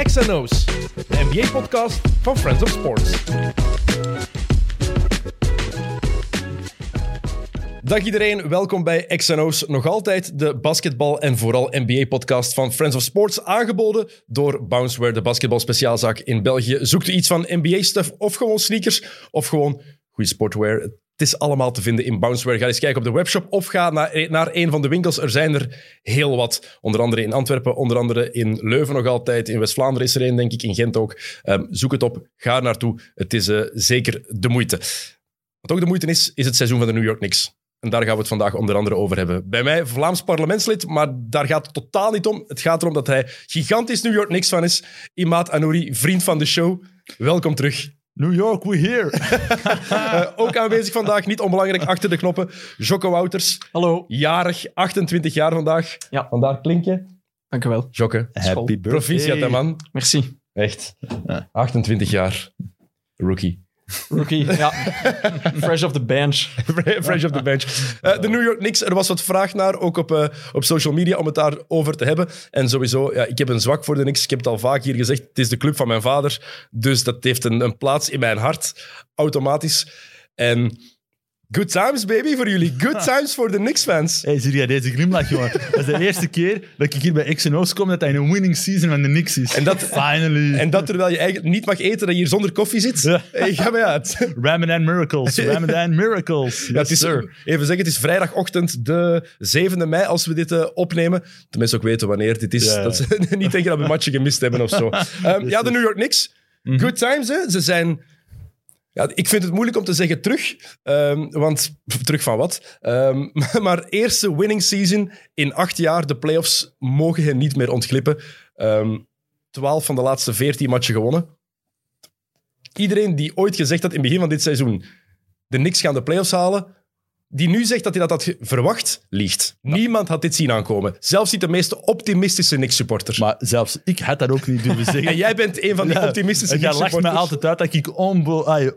XNO's, de NBA-podcast van Friends of Sports. Dag iedereen, welkom bij XNO's. Nog altijd de basketbal- en vooral NBA-podcast van Friends of Sports, aangeboden door Bounceware, de basketbalspeciaalzaak in België. Zoekt u iets van NBA-stuff of gewoon sneakers of gewoon goede sportwear? Is allemaal te vinden in Bounceware. Ga eens kijken op de webshop of ga naar, naar een van de winkels. Er zijn er heel wat. Onder andere in Antwerpen, onder andere in Leuven nog altijd. In West-Vlaanderen is er een, denk ik, in Gent ook. Ehm, zoek het op, ga naartoe. Het is eh, zeker de moeite. Wat ook de moeite is, is het seizoen van de New York Knicks. En daar gaan we het vandaag onder andere over hebben. Bij mij Vlaams parlementslid, maar daar gaat het totaal niet om. Het gaat erom dat hij gigantisch New York Knicks fan is. Imaat Anouri, vriend van de show. Welkom terug. New York, we here. Uh, ook aanwezig vandaag, niet onbelangrijk, achter de knoppen. Jocke Wouters, Hallo. jarig, 28 jaar vandaag. Ja. Vandaar klink je. Dank u wel. Jocke, Happy birthday. proficiat man. Merci. Echt. 28 jaar. Rookie. Rookie. ja. Fresh off the bench. Fresh off the bench. Eh, de New York Knicks, er was wat vraag naar, ook op, eh, op social media, om het daarover te hebben. En sowieso, ja, ik heb een zwak voor de Knicks. Ik heb het al vaak hier gezegd. Het is de club van mijn vader. Dus dat heeft een, een plaats in mijn hart, automatisch. En good times, baby, voor jullie. Good times voor de Knicks-fans. Hey, zie jij deze glimlach, jongen? Dat is de eerste keer dat ik hier bij XNO's kom dat hij in een winning season van de Knicks is. En dat- Finally. En dat terwijl je eigenlijk niet mag eten, dat je hier zonder koffie zit. Ja. Hey, ga mij uit. Ramadan miracles. Ramadan miracles. Ja, het is, sir. even zeggen, het is vrijdagochtend, de 7e mei, als we dit eh, opnemen. De mensen ook weten wanneer dit is. Ja. Dat ze niet denken dat we een matchje gemist hebben of zo. Ehm, ja, de New York Knicks. Mhm. Good times, hè. Ze zijn... Ja, ik vind het moeilijk om te zeggen terug. ehm, want terug van wat? Ehm, maar eerste winning season in acht jaar. De playoffs mogen hen niet meer ontglippen. Ehm 12 van de laatste 14 matchen gewonnen. Iedereen die ooit gezegd had in het begin van dit seizoen de Knicks gaan de playoffs halen, die nu zegt dat hij dat had verwacht, liegt. Niemand had dit zien aankomen. Zelfs niet de meest optimistische Knicks-supporter. Maar zelfs ik had dat ook niet durven zeggen. En jij bent een van die Ja, optimistische en jij lacht me Knicks-supporters. altijd uit dat ik onbe- ah,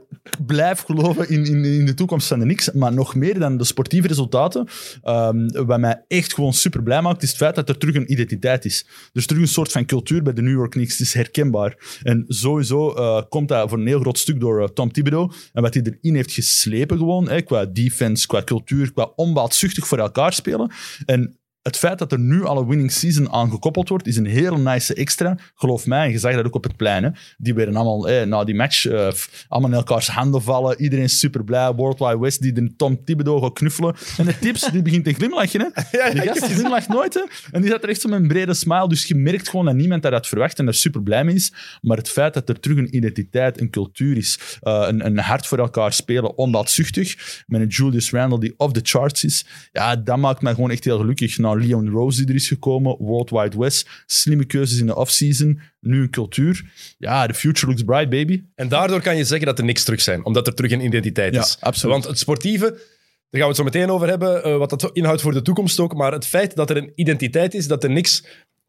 blijf geloven in, in, in de toekomst van de Knicks. Maar nog meer dan de sportieve resultaten. ehm, wat mij echt gewoon super blij maakt, is het feit dat er terug een identiteit is. Er is terug een soort van cultuur bij de New York Knicks. Het is herkenbaar. En sowieso eh, komt dat voor een heel groot stuk door eh, Tom Thibodeau. En wat hij erin heeft geslepen gewoon, hè, qua defense, qua cultuur, qua onbaatzuchtig voor elkaar spelen. En het feit dat er nu al een winning season aan gekoppeld wordt, is een heel nice extra. Geloof mij, en je zag dat ook op het plein. Hè. Die werden allemaal, eh, na die match, eh, allemaal in elkaars handen vallen. Iedereen is super blij. World Wide West, die de Tom Thibodeau gaat knuffelen. En de tips, die begint te glimlachen. Hè. Ja, Die ja, gast die glimlacht nooit. Hè. En die zat er echt zo met een brede smile. Dus je merkt gewoon dat niemand dat had verwacht en daar super blij mee is. Maar het feit dat er terug een identiteit, een cultuur is, eh, een, een hart voor elkaar spelen, onbaatzuchtig, met een Julius Randle die off the charts is, ja, dat maakt mij gewoon echt heel gelukkig. Nou, Leon Rose die er is gekomen, World Wide West, slimme keuzes in de offseason, nu een cultuur. Ja, the future looks bright, baby. En daardoor kan je zeggen dat de Knicks terug zijn. Omdat er terug een identiteit Ja, is. absoluut. Want het sportieve... Daar gaan we het zo meteen over hebben, eh, wat dat inhoudt voor de toekomst ook. Maar het feit dat er een identiteit is, dat de Knicks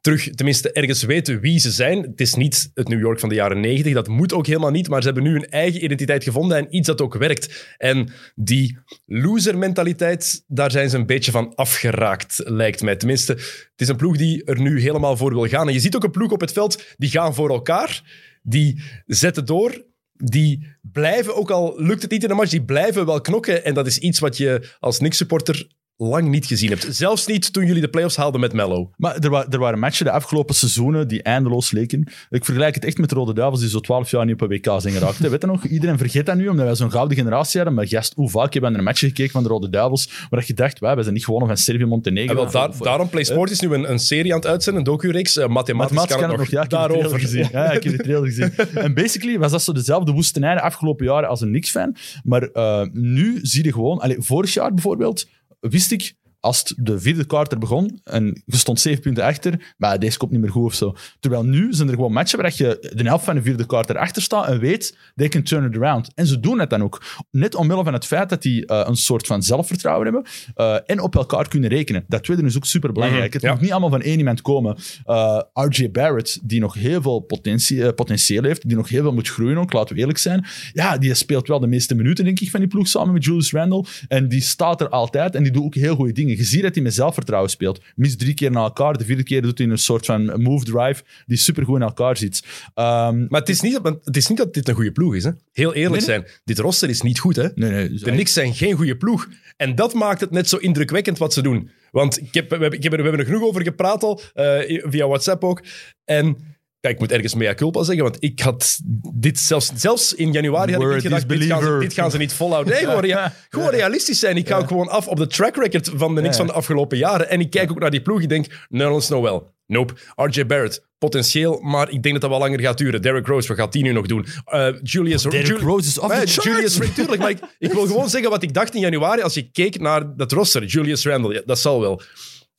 terug tenminste ergens weten wie ze zijn. Het is niet het New York van de jaren 90, dat moet ook helemaal niet. Maar ze hebben nu een eigen identiteit gevonden en iets dat ook werkt. En die loser-mentaliteit, daar zijn ze een beetje van afgeraakt, lijkt mij. Tenminste, het is een ploeg die er nu helemaal voor wil gaan. En je ziet ook een ploeg op het veld, die gaan voor elkaar. Die zetten door, die blijven, ook al lukt het niet in een match, die blijven wel knokken. En dat is iets wat je als Knicks-supporter lang niet gezien hebt. Zelfs niet toen jullie de playoffs haalden met Mello. Maar er, wa- er waren matchen de afgelopen seizoenen die eindeloos leken. Ik vergelijk het echt met de Rode Duivels die zo 12 jaar niet op een WK zijn geraakt. Weet je nog? Iedereen vergeet dat nu, omdat wij zo'n gouden generatie hadden. Maar gast, hoe vaak hebben we naar een match gekeken van de Rode Duivels, waar je dacht, wij, wij zijn niet gewonnen van Servië-Montenegro. En wel, Of- daar, daarom Play Sport is nu een, een serie aan het uitzenden, een docu-reeks. Mathematisch, Mathematisch kan het nog. Ja, ik heb de daarover. gezien. Ja, ik heb de trailer gezien. En basically was dat zo dezelfde woestenij de afgelopen jaren als een Knicks-fan. Maar eh, nu zie je gewoon... Allee, vorig jaar bijvoorbeeld wist ik... Als de vierde kwart begon en je stond zeven punten achter, maar deze komt niet meer goed of zo. Terwijl nu zijn er gewoon matchen waar je de helft van de vierde kwart erachter staat en weet, they can turn it around. En ze doen het dan ook. Net omwille van het feit dat die eh, een soort van zelfvertrouwen hebben eh, en op elkaar kunnen rekenen. Dat tweede is ook super belangrijk. Mhm, Het ja. moet niet allemaal van één iemand komen. Eh, RJ Barrett, die nog heel veel potentie, potentieel heeft, die nog heel veel moet groeien ook, laten we eerlijk zijn. Ja, die speelt wel de meeste minuten, denk ik, van die ploeg samen met Julius Randle. En die staat er altijd en die doet ook heel goede dingen. Je ziet dat hij met zelfvertrouwen speelt. Mis drie keer na elkaar, de vierde keer doet hij een soort van move drive die supergoed in elkaar zit. Ehm, Maar het is, niet, dat- het is niet dat dit een goede ploeg is. Hè? Heel eerlijk Nee, zijn. Dit roster is niet goed. Hè? nee, nee. dus De Knicks zijn geen goede ploeg. En dat maakt het net zo indrukwekkend wat ze doen. Want ik heb, we, hebben, er, we hebben er genoeg over gepraat al, eh, via WhatsApp ook. En ja, ik moet ergens mea culpa zeggen, want ik had dit zelfs, zelfs in januari had ik niet gedacht, dit gaan, ze, believer. dit gaan ze niet volhouden. Nee, gewoon, rea- gewoon realistisch zijn. Ik ook gewoon af op de track record van de Knicks Ja. van de afgelopen jaren. En ik kijk ook naar die ploeg. Ik denk, Nerlens Noel. Nope. RJ Barrett. Potentieel, maar ik denk dat dat wel langer gaat duren. Derrick Rose, wat gaat die nu nog doen? Eh, Julius... Derrick Jul- Rose is the charts. Julius, tuurlijk, maar ik, ik wil gewoon zeggen wat ik dacht in januari als je keek naar dat roster. Julius Randle, ja, dat zal wel.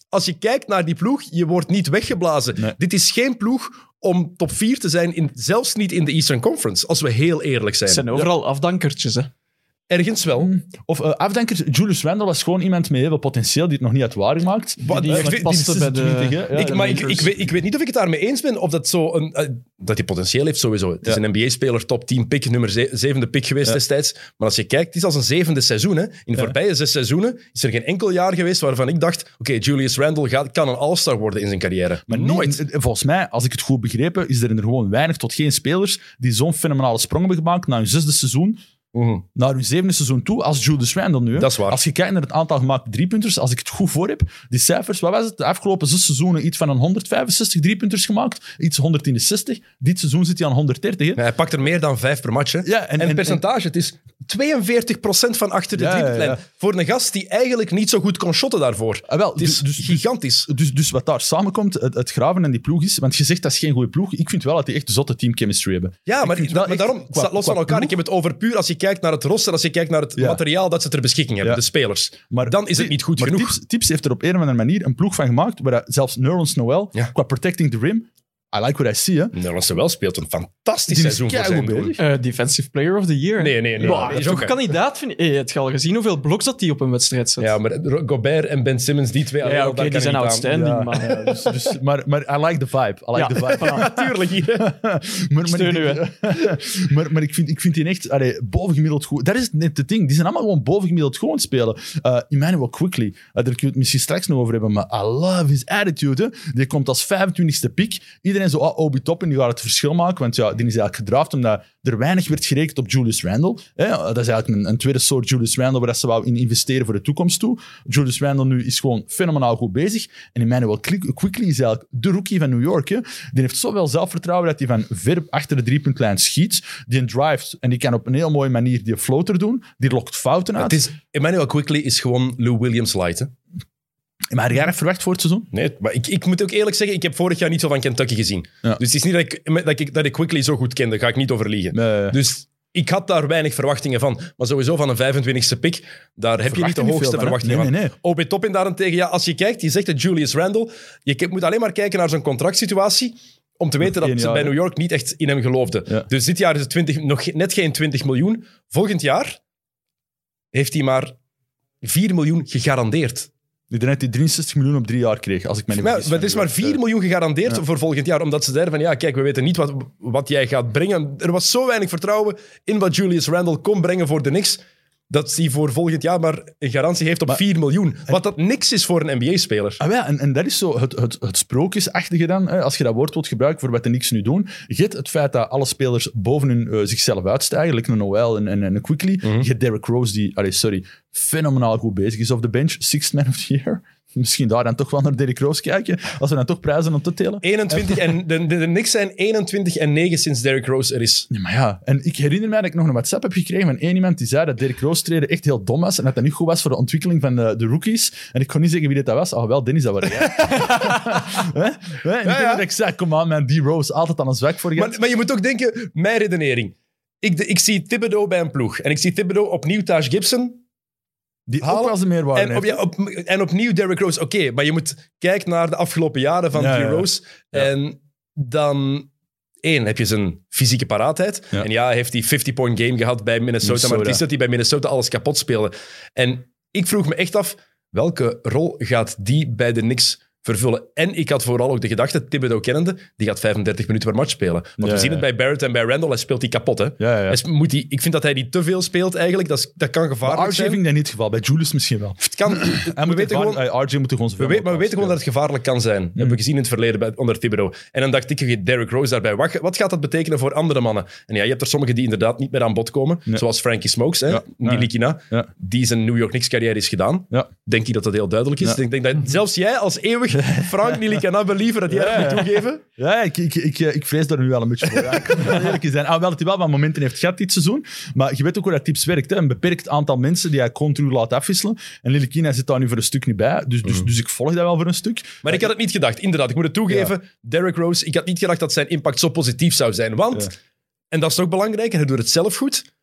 Als je kijkt naar die ploeg, je wordt niet weggeblazen. Nee. Dit is geen ploeg om top 4 te zijn, in, zelfs niet in de Eastern Conference, als we heel eerlijk zijn. Het zijn overal afdankertjes, hè. Ergens wel. Of eh afdenkers, Julius Randle was gewoon iemand met heel veel potentieel die het nog niet had waargemaakt. Wat- Die ik echt weet- paste bij de... 26, hè? Ja, ik, de maar ik, weet, ik weet niet of ik het daarmee eens ben, of dat zo een... eh, dat hij potentieel heeft, sowieso. Het is een NBA-speler, top 10 pick, nummer ze- zevende pick geweest Ja. destijds. Maar als je kijkt, het is als een zevende seizoen. Hè. In de Ja. voorbije zes seizoenen is er geen enkel jaar geweest waarvan ik dacht, oké, Julius Randle gaat, kan een all-star worden in zijn carrière. Maar Nooit. niet- volgens mij, als ik het goed begrepen, is er er gewoon weinig tot geen spelers die zo'n fenomenale sprong hebben gemaakt na hun zesde seizoen Mhm. naar hun zevende seizoen toe als Julius Randle nu. hè. Dat is waar. Als je kijkt naar het aantal gemaakte driepunters, als ik het goed voor heb, die cijfers, wat was het? De afgelopen zes seizoenen iets van een 165 driepunters gemaakt, iets 160. Dit seizoen zit hij aan 130. Hè? Ja, hij pakt er meer dan vijf per match. Hè. Ja, en- en, en- het percentage, het is 42% van achter de Ja, driepuntlijn. ja. Voor een gast die eigenlijk niet zo goed kon shotten daarvoor. Ah, wel, Het is dus, dus, gigantisch. dus, dus wat daar samenkomt, het, het graven en die ploeg is, want je zegt dat is geen goede ploeg. Ik vind wel dat die echt zotte team chemistry hebben. Ja, maar, maar echt, daarom, qua- staat los qua van elkaar. ploeg- Ik heb het over puur als je kijkt naar het roster, als je kijkt naar het Ja. materiaal dat ze ter beschikking hebben, Ja. de spelers. Maar Dan is het niet goed maar genoeg. Tips, Tips heeft er op een of andere manier een ploeg van gemaakt waar zelfs Nerlens Noel, qua protecting the rim, I like what I see, hè. Nerlens wel speelt een fantastisch Die seizoen voor zijn bezig. Eh, defensive Player of the Year. Nee, nee, nee. Wow, nee, is toch een kandidaat, vind ik. Hey, heb je al gezien hoeveel bloks dat die op een wedstrijd zet? Ja, maar Gobert en Ben Simmons, die twee... Ja, alleen al, oké, daar die kan zijn ik niet aan. outstanding, Ja, maar... ja, dus, dus, maar, maar I like the vibe. I like Ja, the vibe. Natuurlijk maar, maar, Steun u, maar, maar ik vind, ik vind die echt allee, bovengemiddeld goed. Dat is net het ding. Die zijn allemaal gewoon bovengemiddeld goed aan het spelen. Uh, Emmanuel Quickly, uh, daar kun je het misschien straks nog over hebben, maar I love his attitude. Hè. Die komt als 25e pick. Iedereen zo, ah, Obi Toppin, die gaat het verschil maken, want ja, die is eigenlijk gedraft omdat er weinig werd gerekend op Julius Randle. Hè. Dat is eigenlijk een, een tweede soort Julius Randle waar ze wou in investeren voor de toekomst toe. Julius Randle nu is gewoon fenomenaal goed bezig. En Emmanuel Quick- Quickly is eigenlijk de rookie van New York. Hè. Die heeft zoveel zelfvertrouwen dat hij van ver achter de driepuntlijn schiet. Die drives en die kan op een heel mooie manier die floater doen. Die lokt fouten uit. Het is, Emmanuel Quickly is gewoon Lou Williams light. Hè? Maar had jij dat verwacht voor het seizoen? Nee, maar ik, ik moet ook eerlijk zeggen, ik heb vorig jaar niet zo van Kentucky gezien. Ja. Dus het is niet dat ik, dat, ik, dat ik Quickly zo goed kende, daar ga ik niet over liegen. Nee. Dus ik had daar weinig verwachtingen van. Maar sowieso van een 25e pick, daar heb je niet de niet hoogste veel verwachtingen Nee, nee, nee. OB Toppin daarentegen, ja, als je kijkt, je zegt dat Julius Randle, je moet alleen maar kijken naar zijn contractsituatie om te weten dat ze jaar, bij? New York niet echt in hem geloofden. Ja. Dus dit jaar is het 20, nog net geen 20 miljoen. Volgend jaar heeft hij maar 4 miljoen gegarandeerd. Die net die 63 miljoen op drie jaar kreeg, als ik me niet Maar, vergis. maar het is maar 4 miljoen gegarandeerd Ja. voor volgend jaar. Omdat ze zeiden van, ja, kijk, we weten niet wat, wat jij gaat brengen. Er was zo weinig vertrouwen in wat Julius Randle kon brengen voor de Knicks, dat hij voor volgend jaar maar een garantie heeft op Maar- 4 miljoen. Wat dat niks is voor een NBA-speler. Ah, ja, en, en dat is zo het, het, het sprookjesachtige dan, hè, als je dat woord wilt gebruiken voor wat de niks nu doen. Hebt het feit dat alle spelers boven hun, eh, zichzelf uitstijgen, like een Noel en, en, en Quickly. Je hebt Derrick Rose, die, allee, sorry, fenomenaal goed bezig is op de bench. Sixth man of the year. Misschien daar dan toch wel naar Derrick Rose kijken, als we dan toch prijzen om te telen. 21 en, de, de, de Knicks zijn 21 en 9 sinds Derrick Rose er is. Ja, maar ja, en ik herinner mij dat ik nog een WhatsApp heb gekregen van één iemand die zei dat Derrick Rose treden echt heel dom was en dat dat niet goed was voor de ontwikkeling van de, de rookies. En ik kon niet zeggen wie dit dat was. Ah, wel, Dennis, dat was jij. En ik Ja, dat ik zei, kom aan man, die Rose, altijd aan een zwak voor je. Maar, maar je moet ook denken, mijn redenering. Ik, de- ik zie Thibodeau bij een ploeg. En ik zie Thibodeau opnieuw Taj Gibson. Die ook halen. wel zijn meerwaarde En, op, ja, op, en opnieuw Derrick Rose. Oké, maar je moet kijken naar de afgelopen jaren van Ja, die. Rose. Ja. En dan... één, heb je zijn fysieke paraatheid. En ja, hij heeft die 50-point game gehad bij Minnesota, maar het is dat hij bij Minnesota alles kapot speelde. En ik vroeg me echt af, welke rol gaat die bij de Knicks vervullen. En ik had vooral ook de gedachte, Thibodeau kennende, die gaat 35 minuten per match spelen. Want Ja, we zien het bij Barrett en bij Randall, hij speelt die kapot. Hè? Ja, ja. Hij moet die, ik vind dat hij die te veel speelt eigenlijk. Dat, is, dat kan Maar gevaarlijk RJ zijn. vind ik dat niet het geval. Bij Julius misschien wel. Het kan, Hij we moet weten gewoon, RJ moet er gewoon we, weten, maar we weten gewoon dat het gevaarlijk kan zijn. Hebben we gezien in het verleden bij, onder Thibodeau. En dan dacht ik, Derrick Rose daarbij. Wat, wat gaat dat betekenen voor andere mannen? En ja, je hebt er sommigen die inderdaad niet meer aan bod komen. Nee. Zoals Frankie Smokes, hè, Ja. die zijn New York Knicks carrière is gedaan. Denk ik dat dat heel duidelijk is. Ik denk dat zelfs jij als eeuwig Frank Nilikana believer dat jij dat moet toegeven. Ja, ik, ik, ik, ik vrees daar nu wel een beetje voor. Ja, ik eerlijk zijn. Ah, wel dat hij wel wat momenten heeft gehad dit seizoen. Maar je weet ook hoe dat tips werkt. Hè. Een beperkt aantal mensen die hij continu laat afwisselen. En Lillikina zit daar nu voor een stuk niet bij. Dus, dus, dus ik volg dat wel voor een stuk. Maar ik had het niet gedacht. Inderdaad, ik moet het toegeven. Derrick Rose, ik had niet gedacht dat zijn impact zo positief zou zijn. Want, Ja. en dat is nog belangrijker, hij doet het zelf goed.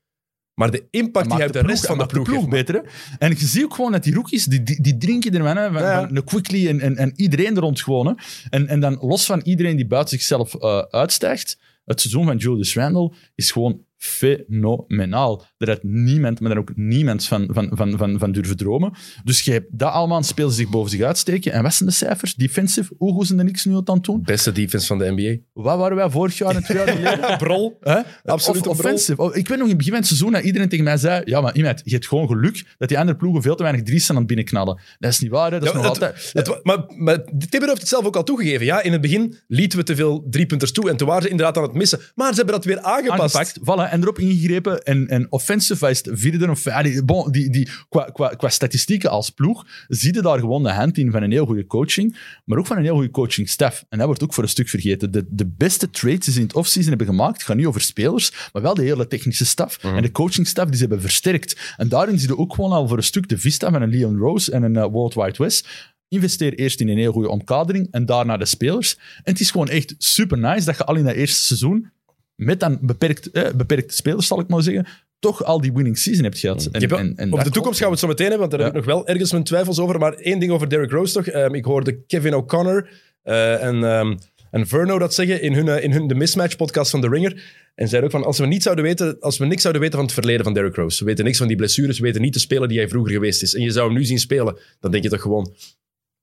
Maar de impact die hij op de rest van de ploeg, heeft. beter. Hè. En je ziet ook gewoon dat die rookies, die, die, die drinken. Hè, van, Ja. van Quickly en, en, en iedereen er rond gewoon. Hè. En, en dan los van iedereen die buiten zichzelf eh, uitstijgt, het seizoen van Julius Randle is gewoon fenomenaal. Daar had niemand, maar dan ook niemand van, van, van, van, van durven dromen. Dus je hebt dat allemaal ze zich boven zich uitsteken. En wat zijn de cijfers? Defensive, hoe goed zijn de niks nu aan het doen? Beste defense van de NBA. Wat waren wij vorig jaar en twee jaar geleden? Brol. Absoluut Of een brol. offensive. Oh, ik weet nog in het begin van het seizoen dat iedereen tegen mij zei: Ja, maar iemand, je hebt gewoon geluk dat die andere ploegen veel te weinig drie's zijn aan het binnenknallen. Dat is niet waar, hè? dat is Ja, nog het- altijd. Het maar, maar heeft het zelf ook al toegegeven. Ja, in het begin lieten we te veel driepunters toe en toen waren ze inderdaad aan het missen. Maar ze hebben dat weer aangepast. aangepakt, voilà, en erop ingegrepen. En, en offensive, is vierde of ja, die, bon, die, die, qua, qua, qua statistieken als ploeg, zie je daar gewoon de hand in van een heel goede coaching, maar ook van een heel goede coachingstaf. En dat wordt ook voor een stuk vergeten. De, de beste trades die ze in het offseason hebben gemaakt, gaan niet over spelers, maar wel de hele technische staf. En de coachingstaf die ze hebben versterkt. En daarin zie je ook gewoon al voor een stuk de vista van een Leon Rose en een eh, World Wide West. Investeer eerst in een heel goede omkadering en daarna de spelers. En het is gewoon echt super nice dat je al in dat eerste seizoen met dan beperkt, eh, beperkte spelers, zal ik maar zeggen, toch al die winning season hebt gehad. En, wel- en, en over dat de toekomst gaan we het zo meteen hebben, want daar Ja. heb ik nog wel ergens mijn twijfels over. Maar één ding over Derrick Rose toch. Ehm, ik hoorde Kevin O'Connor eh, en, ehm, en Verno dat zeggen in hun, eh, in hun de Mismatch podcast van The Ringer. En zeiden ook van, als we, niet zouden weten, als we niks zouden weten van het verleden van Derrick Rose, we weten niks van die blessures, we weten niet de speler die hij vroeger geweest is, en je zou hem nu zien spelen, dan denk je toch gewoon,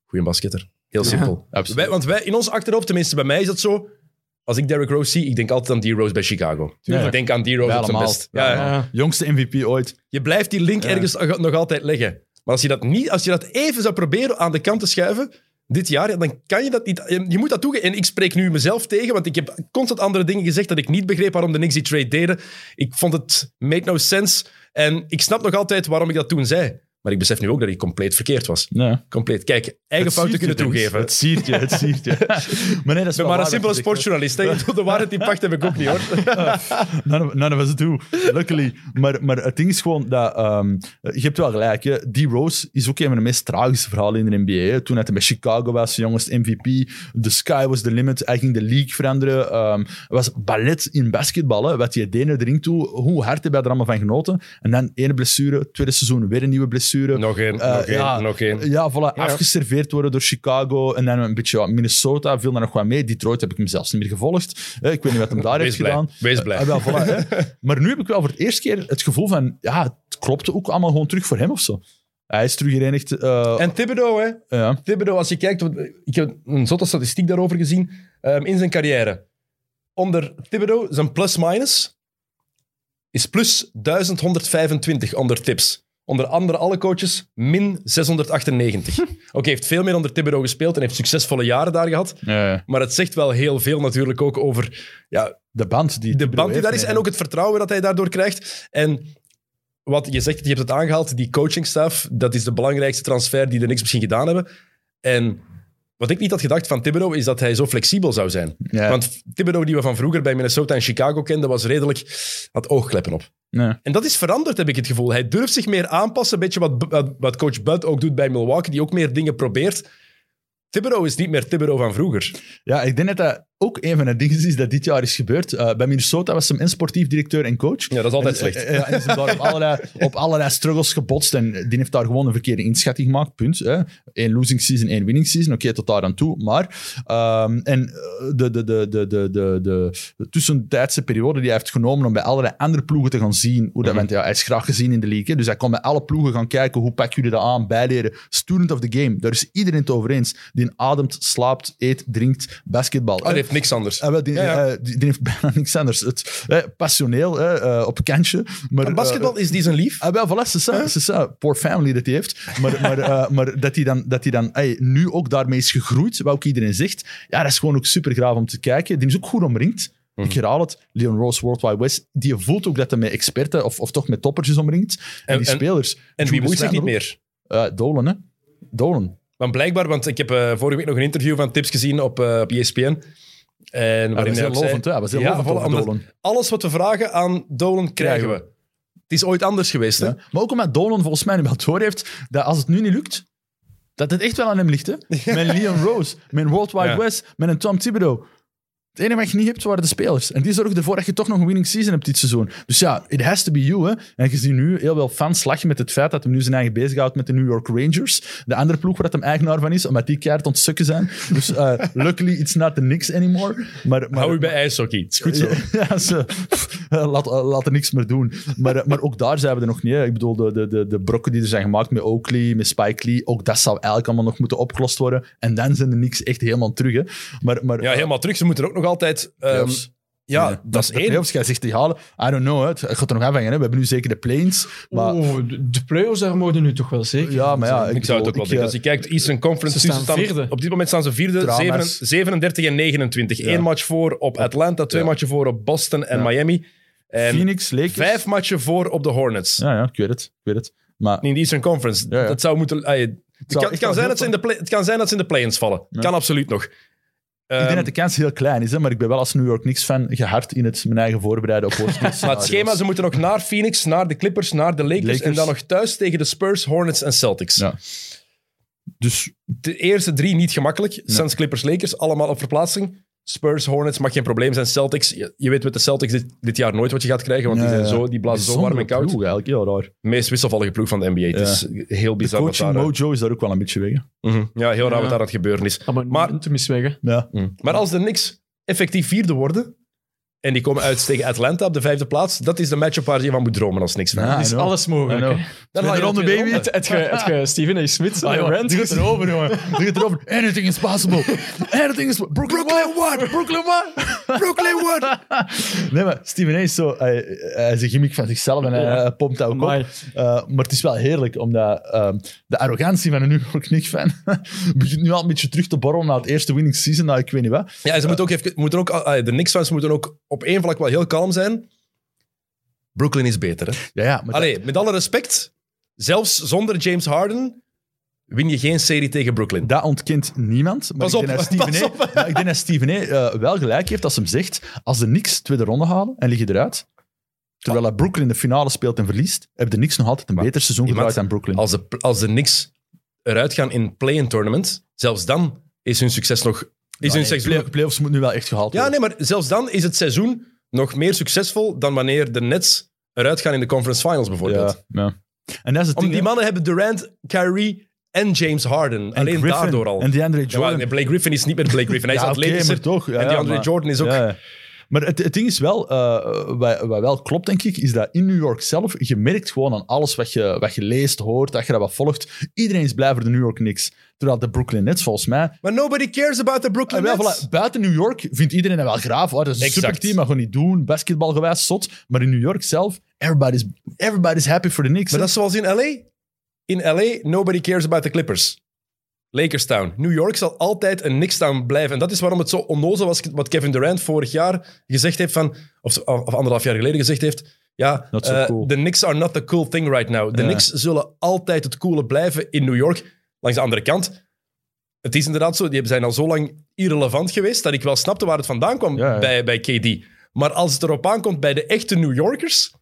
goeie basketter. Heel simpel. absoluut. Wij, want wij, in ons achterhoofd, tenminste bij mij is het zo, als ik Derrick Rose zie, ik denk altijd aan D-Rose bij Chicago. Ik denk aan D-Rose op zijn best. Ja. Jongste MVP ooit. Je blijft die link ergens nog- altijd leggen. Maar als je dat, niet, als je dat even zou proberen aan de kant te schuiven, dit jaar, ja, dan kan je dat niet. Je je moet dat toegeven. En ik spreek nu mezelf tegen, want ik heb constant andere dingen gezegd dat ik niet begreep waarom de Knicks die trade deden. Ik vond het made no sense. En ik snap nog altijd waarom ik dat toen zei. Maar ik besef nu ook dat ik compleet verkeerd was. Ja. Compleet. Kijk, eigen Het fouten kunnen toegeven. Het siert je, het siert je. maar nee, dat is maar een simpele zegt, sportjournalist. hè. De waarheid die pacht heb ik ook niet, hoor. None of, none of us do, luckily. Maar, maar het ding is gewoon dat... ehm, je hebt wel gelijk, hè. D-Rose is ook een van de meest tragische verhalen in de NBA. hè. Toen hij bij Chicago was, jongens, MVP. The sky was the limit. Hij ging de league veranderen. Ehm, het was ballet in basketbal. Hè. Wat je deed naar de ring toe. Hoe hard heb hij er allemaal van genoten. En dan ene blessure. Tweede seizoen weer een nieuwe blessure. Nog één, Eh, nog één, ja, nog één. Ja, voilà, afgeserveerd worden door Chicago. En dan een beetje ja, Minnesota viel daar nog wat mee. Detroit heb ik hem zelfs niet meer gevolgd. Eh, Ik weet niet wat hem daar heeft blij. gedaan. Wees blij. Ah, wel, voilà, hè. Maar nu heb ik wel voor het eerste keer het gevoel van... Ja, het klopte ook allemaal gewoon terug voor hem of zo. Hij is terug herenigd. eh, En Thibodeau, hè. ja. Thibodeau, als je kijkt, ik heb een zotte statistiek daarover gezien, ehm, in zijn carrière. Onder Thibodeau, zijn plus-minus is plus 1125 onder tips. Onder andere alle coaches min 698. Oké, hij heeft veel meer onder Thibodeau gespeeld en heeft succesvolle jaren daar gehad. Ja, Maar het zegt wel heel veel natuurlijk ook over ja, de band die de band die heeft daar is en ook het vertrouwen dat hij daardoor krijgt. En wat je zegt, je hebt het aangehaald, die coachingstaf, dat is de belangrijkste transfer die de Knicks misschien gedaan hebben. En wat ik niet had gedacht van Thibodeau, is dat hij zo flexibel zou zijn. Ja. Want Thibodeau, die we van vroeger bij Minnesota en Chicago kenden, was redelijk, had oogkleppen op. Ja. En dat is veranderd, heb ik het gevoel. Hij durft zich meer aanpassen, een beetje wat, wat, coach Bud ook doet bij Milwaukee, die ook meer dingen probeert. Thibodeau is niet meer Thibodeau van vroeger. Ja, ik denk dat dat ook een van de dingen is dat dit jaar is gebeurd. Eh, bij Minnesota was hem en sportief directeur en coach. Ja, dat is altijd slecht. Eh, ja, en ze daar op allerlei, struggles gebotst. En die heeft daar gewoon een verkeerde inschatting gemaakt. Punt. Hè. Eén losing season, één winning season. Oké, tot daar aan toe. Maar ehm, en eh, de, de, de, de, de, de, de, tussentijdse periode die hij heeft genomen om bij allerlei andere ploegen te gaan zien hoe dat mm ja, Hij is graag gezien in de league. Dus hij kon bij alle ploegen gaan kijken hoe pak jullie dat aan, bijleren. Student of the game. Daar is iedereen het over eens. Die ademt, slaapt, eet, drinkt, basketbal heeft niks anders. Ah, wel, die, Ja, ja. eh, die, die heeft bijna niks anders. Het, eh, passioneel, eh, op kantje. Maar, Maar basketbal, is die zijn lief? Ah, wel, voilà, c'est ça, c'est ça. Poor family dat hij heeft. Maar, maar, eh, maar dat hij dan, dat hij dan ey, nu ook daarmee is gegroeid, wat ook iedereen zegt. Ja, dat is gewoon ook super graaf om te kijken. Die is ook goed omringd. Mhm. Ik herhaal het, Leon Rose, Worldwide West, die voelt ook dat hij met experten of, of toch met toppertjes omringt. En, En- die en- spelers. En wie Julius moet zich niet Randle meer? Eh, Dolan, hè. Dolan. Want blijkbaar, want ik heb eh, vorige week nog een interview van Tips gezien op, eh, op ESPN. En waarin hij heel ook zei, lovend, was heel Ja, lovend over Dolan. alles wat we vragen aan Dolan krijgen we. Het is ooit anders geweest, hè? Ja. Maar ook omdat Dolan volgens mij nu wel door heeft dat als het nu niet lukt, dat het echt wel aan hem ligt. Hè? Met Leon Rose, met Worldwide Ja. West, met een Tom Thibodeau. Het enige wat je niet hebt, waren de spelers. En die zorgen ervoor dat je toch nog een winning season hebt dit seizoen. Dus ja, it has to be you. Hè? En je ziet nu heel veel fans lachen met het feit dat hij nu zijn eigen bezighoudt met de New York Rangers. De andere ploeg waar dat hem eigenaar van is, omdat die keihard ontstukken zijn. Dus eh, luckily, it's not the Knicks anymore. Maar, maar, Hou je bij ijshockey. Het is goed zo. ja, ze, laat, laat er niks meer doen. Maar, eh, maar ook daar zijn we er nog niet. hè. Ik bedoel, de, de, de, de brokken die er zijn gemaakt met Oakley, met Spike Lee, ook dat zou eigenlijk allemaal nog moeten opgelost worden. En dan zijn de niks echt helemaal terug. Hè. Maar, maar, Ja, helemaal terug. Ze moeten er ook nog altijd... ehm, Playoffs. ja, Nee, dat is de één. playoffs, jij zegt die halen. I don't know, het gaat er nog afhangen. Hè. We hebben nu zeker de planes. Maar Oh, de, play-offs, daar mogen nu toch wel zeker ja, maar ja, Ik zou het ook wel ik, denken. eh, Als je kijkt, Eastern Conference... Ze staan vierde. Op dit moment staan ze vierde. 7 37 en 29. Ja. Eén match voor op Atlanta, twee Ja. matchen voor op Boston en Ja. Miami. En Phoenix, Lakers. vijf matchen voor op de Hornets. Ja, ja, ik weet het. Ik weet het. Maar In de Eastern Conference. Ja, ja. Dat zou moeten... ah, je- het, kan, het, zijn dat ze in de play- het kan zijn dat ze in de play-ins vallen. Ja. Kan absoluut nog. Ik Ehm, denk dat de kans heel klein is, hè, maar ik ben wel als New York Knicks-fan gehard in het mijn eigen voorbereiden op worst Maar het schema, ze moeten nog naar Phoenix, naar de Clippers, naar de Lakers, Lakers. en dan nog thuis tegen de Spurs, Hornets en Celtics. Ja. Dus De eerste drie niet gemakkelijk. Suns, Clippers, Lakers, allemaal op verplaatsing. Spurs, Hornets mag geen probleem zijn. Celtics, je, je weet met de Celtics dit, dit jaar nooit wat je gaat krijgen, want die, zijn zo, die blazen zo warm en koud. Ploeg, eigenlijk, heel raar. De meest wisselvallige ploeg van de NBA. Het is heel De bizar wat coaching daar... mojo is daar ook wel een beetje weg. Mhm. Ja, heel raar Ja. wat daar aan het gebeuren is. Maar, Maar- momentum is weg, hè. Ja. Maar als de Knicks effectief vierde worden, en die komen uit tegen Atlanta op de vijfde plaats, dat is de matchup waar je van moet dromen als Knicks fan. Ja, is know. alles mogelijk. Dan haal je de ronde, baby. Het het je Stephen A. Smith Ah, die gaat erover, jongen. Die gaat erover. Anything is possible. Anything is... Brooklyn, what? Brooklyn what? Brooklyn what? nee, maar Steven A. is zo... Hij, hij is een gimmick van zichzelf en hij, Ja. pompt dat ook Amai. op. Uh, maar het is wel heerlijk, omdat ehm, de arrogantie van een New York Knicks-fan begint nu al een beetje terug te borrelen na het eerste winning season, nou, ik weet niet wat. Ja, ze moeten ook even, moeten ook, ah, de Knicks-fans moeten ook op één vlak wel heel kalm zijn. Brooklyn is beter, hè? Ja, ja, maar Allee, met alle respect, zelfs zonder James Harden win je geen serie tegen Brooklyn. Dat ontkent niemand. Maar Pas ik op, denk dat pas Steven op. A, maar ik denk dat Steven A eh, wel gelijk heeft als hem zegt, als de Knicks tweede ronde halen en liggen eruit, terwijl dat Brooklyn de finale speelt en verliest, hebben de Knicks nog altijd een Maar beter seizoen gedraaid dan Brooklyn. Als de, als de Knicks eruit gaan in play-in tournament, zelfs dan is hun succes nog... Is Ja, hun seizoen, play- playoffs moet nu wel echt gehaald ja, worden. nee, maar zelfs dan is het seizoen nog meer succesvol dan wanneer de Nets eruit gaan in de conference finals bijvoorbeeld. ja, ja. En dat is het Om ding, die mannen hebben Durant, Kyrie en James Harden. En Alleen Griffin daardoor al. En DeAndre Ja, Jordan. Blake Griffin is niet meer Blake Griffin. Hij is Ja, maar toch. Ja, en ja, DeAndre maar- Jordan is ook... Maar het, het ding is wel, eh, wat, wat wel klopt denk ik, is dat in New York zelf, je merkt gewoon aan alles wat je, wat je leest, hoort, dat je dat wat volgt, iedereen is blij voor de New York Knicks. Terwijl de Brooklyn Nets volgens mij Maar nobody cares about the Brooklyn Ah, wel, Nets. voilà, buiten New York vindt iedereen dat wel graaf. Oh, dat is een Exact. superteam, maar gewoon niet doen. Basketbalgewijs, zot. Maar in New York zelf, everybody's, everybody's happy for the Knicks. Maar hè. dat is zoals in LA. In LA, nobody cares about the Clippers. Lakers Town. New York zal altijd een Knicks Town blijven. En dat is waarom het zo onnozel was wat Kevin Durant vorig jaar gezegd heeft van... Of, of anderhalf jaar geleden gezegd heeft. Ja, so eh, cool. de Knicks are not the cool thing right now. De Ja. Knicks zullen altijd het coole blijven in New York. Langs de andere kant... Het is inderdaad zo, die zijn al zo lang irrelevant geweest dat ik wel snapte waar het vandaan kwam Ja, ja. Bij, bij KD. Maar als het erop aankomt bij de echte New Yorkers,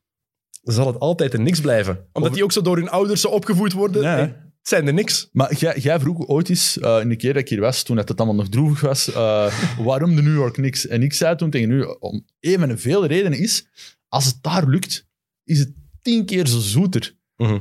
zal het altijd een niks blijven. Omdat die ook zo door hun ouders zo opgevoed worden. Nee, zijn de niks. Maar jij, vroeg ooit eens, eh, in de keer dat ik hier was, toen het allemaal nog droevig was, eh, waarom de New York Knicks? En ik zei toen tegen u, om een van de vele redenen is, als het daar lukt, is het tien keer zo zoeter.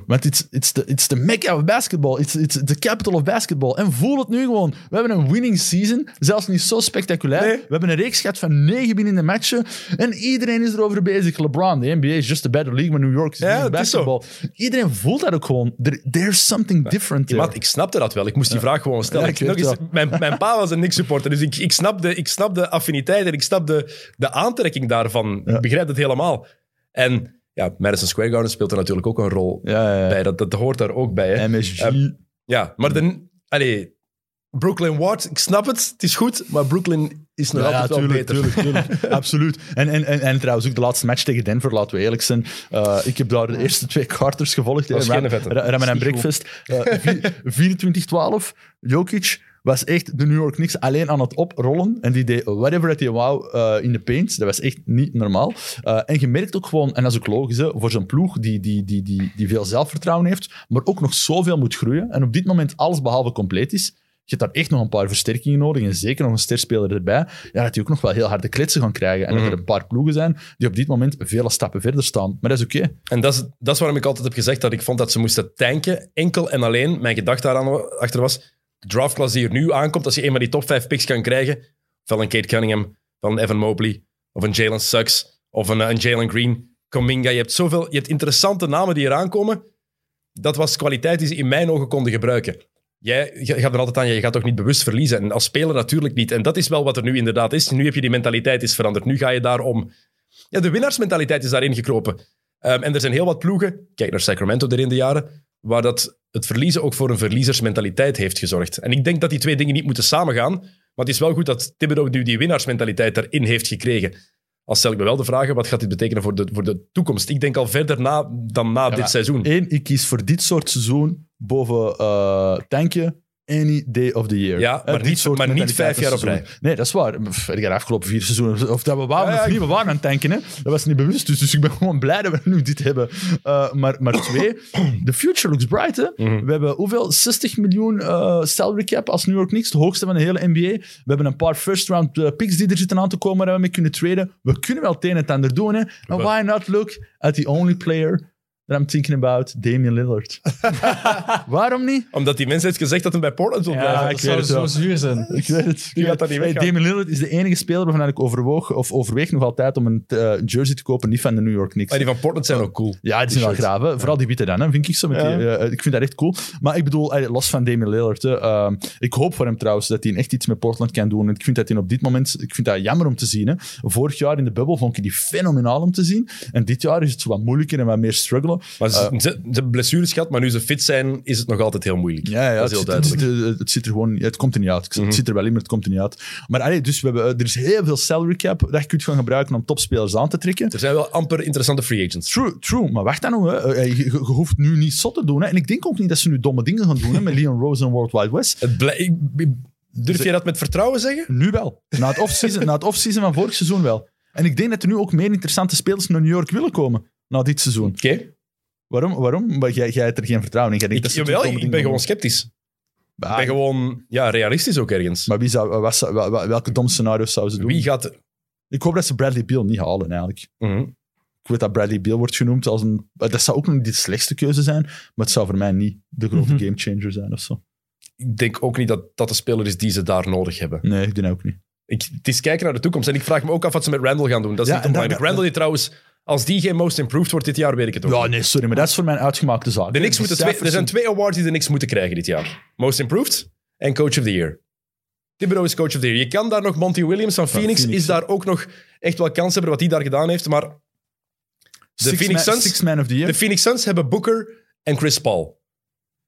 Want it's, it's, the, it's the mecca of basketball. It's, it's the capital of basketball. En voel het nu gewoon. We hebben een winning season. Zelfs niet zo spectaculair. Nee. We hebben een reeks gehad van negen binnen de matchen. En iedereen is erover bezig. LeBron, de NBA is just a better league, maar New York is Ja, is basketball. Iedereen voelt dat ook gewoon. There- there's something different there. Maat, ik snapte dat wel. Ik moest die vraag gewoon stellen. Ja, ik nog eens, mijn, mijn pa was een Knicks-supporter, dus ik, ik, snap de, ik snap de affiniteit en ik snap de, de aantrekking daarvan. Ja. Ik begrijp het helemaal. En ja, Madison Square Garden speelt er natuurlijk ook een rol Ja, ja, ja. bij. Dat, dat hoort daar ook bij. Hè. MSG. Eh, Ja, maar de, allee, Brooklyn Ward, ik snap het, het is goed, maar Brooklyn is nog Ja, altijd wel tuurlijk, beter. tuurlijk, tuurlijk. Absoluut. En, en, en, en trouwens ook de laatste match tegen Denver, laten we eerlijk zijn. Uh, ik heb daar de eerste twee quarters gevolgd. was hè. geen Ram- vette. Ra- Ramen en Breakfast. Uh, vi- 24-12. Jokic was echt de New York Knicks alleen aan het oprollen. En die deed whatever that hij wou uh, in de paint. Dat was echt niet normaal. Uh, en je merkt ook gewoon, en dat is ook logisch, hè, voor zo'n ploeg die, die, die, die, die veel zelfvertrouwen heeft, maar ook nog zoveel moet groeien. En op dit moment alles behalve compleet is. Je hebt daar echt nog een paar versterkingen nodig. En zeker nog een sterspeler erbij. Ja, dat die ook nog wel heel harde kletsen gaan krijgen. En dat er een paar ploegen zijn die op dit moment vele stappen verder staan. Maar dat is oké. En dat is, dat is waarom ik altijd heb gezegd dat ik vond dat ze moesten tanken. Enkel en alleen, mijn gedachte daaraan achter was, de draftklasse die er nu aankomt, als je een van die top 5 picks kan krijgen, van een Kate Cunningham, van een Evan Mobley, of een Jalen Suggs, of een, een Jalen Green, Cominga. Je hebt zoveel, je hebt interessante namen die eraan komen. Dat was kwaliteit die ze in mijn ogen konden gebruiken. Jij gaat er altijd aan, je gaat toch niet bewust verliezen. En als speler natuurlijk niet. En dat is wel wat er nu inderdaad is. Nu heb je die mentaliteit is veranderd. Nu ga je daarom... Ja, de winnaarsmentaliteit is daarin gekropen. Um, en er zijn heel wat ploegen, kijk naar Sacramento er in de jaren, waar dat het verliezen ook voor een verliezersmentaliteit heeft gezorgd. En ik denk dat die twee dingen niet moeten samengaan. Maar het is wel goed dat Thibodeau nu die winnaarsmentaliteit erin heeft gekregen. Al stel ik me wel de vraag, wat gaat dit betekenen voor de, voor de toekomst? Ik denk al verder na dan na dit seizoen. Eén, ik kies voor dit soort seizoen boven uh, tankje any day of the year. Ja, maar, niet, maar niet vijf jaar op rij. Nee, dat is waar. Ik heb afgelopen vier seizoenen, of dat we waren ja, ja, of niet, we waren aan het tanken. Hè. Dat was niet bewust, dus, dus ik ben gewoon blij dat we nu dit hebben. Uh, maar, maar twee, the future looks bright. Hè. Mm -hmm. We hebben hoeveel? 60 miljoen uh, salary cap als New York Knicks, de hoogste van de hele NBA. We hebben een paar first round uh, picks die er zitten aan te komen waar we mee kunnen traden. We kunnen wel het een en het ander doen. Hè. En why not look at the only player I'm thinking about, Damian Lillard. Waarom niet? Omdat die mens heeft gezegd dat hij bij Portland wil blijven. Ja, ik zou zo zuur zijn. Ik weet het. Die gaat dat niet hey, Damian Lillard is de enige speler waarvan ik overwoog, of overweeg nog altijd om een uh, jersey te kopen, niet van de New York Knicks. Maar die van Portland zijn ook cool. Ja, die zijn wel graaf. Hè? Vooral die witte dan, hè? vind ik zo. Met ja. die, uh, ik vind dat echt cool. Maar ik bedoel, uh, los van Damian Lillard, uh, ik hoop voor hem trouwens dat hij echt iets met Portland kan doen. En ik vind dat hij op dit moment, ik vind dat jammer om te zien. Hè? Vorig jaar in de bubbel vond ik die fenomenaal om te zien. En dit jaar is het zo wat moeilijker en wat meer struggelen. Maar ze, ze, ze hebben blessures gehad, maar nu ze fit zijn, is het nog altijd heel moeilijk. Ja, ja dat is heel het, duidelijk. Het, het, het, zit er gewoon, het komt er niet uit. Het, -hmm. zit er wel in, maar het komt er niet uit. Maar allee, dus we hebben, er is heel veel salary cap dat je kunt gaan gebruiken om topspelers aan te trekken. Er zijn wel amper interessante free agents. True, true. Maar wacht dan nog. Hè. Je, je, je, hoeft nu niet zot te doen. Hè. En ik denk ook niet dat ze nu domme dingen gaan doen hè, met Leon Rose en World Wide West. Het ik, durf je dat met vertrouwen zeggen? Nu wel. Na het off-season off van vorig seizoen wel. En ik denk dat er nu ook meer interessante spelers naar New York willen komen na dit seizoen. Oké. Okay. Waarom? Waarom? Maar jij, jij hebt er geen vertrouwen in. Jij denkt ik, dat jawel, ik ben gewoon sceptisch. Ik ben gewoon ja, realistisch ook ergens. Maar wie zou, wat, welke domme scenario's zouden ze doen? Wie gaat... Ik hoop dat ze Bradley Beal niet halen, eigenlijk. -hmm. Ik weet dat Bradley Beal wordt genoemd als een... Dat zou ook nog niet de slechtste keuze zijn, maar het zou voor mij niet de grote -hmm. gamechanger zijn of zo. Ik denk ook niet dat dat de speler is die ze daar nodig hebben. Nee, ik denk ook niet. Ik, het is kijken naar de toekomst. En ik vraag me ook af wat ze met Randall gaan doen. Dat is ja, niet onbelangrijk. Randall die trouwens... Als die geen most improved wordt dit jaar, weet ik het ook. Ja, nee, sorry, maar dat is voor mij een uitgemaakte zaak. De Knicks moeten twee, er zijn twee awards die de Knicks moeten krijgen dit jaar. Most improved en coach of the year. Thibodeau is coach of the year. Je kan daar nog Monty Williams van Phoenix, Phoenix is daar ook nog echt wel kans hebben wat hij daar gedaan heeft, maar de six Phoenix man, Suns, six man of the year. de Phoenix Suns hebben Booker en Chris Paul.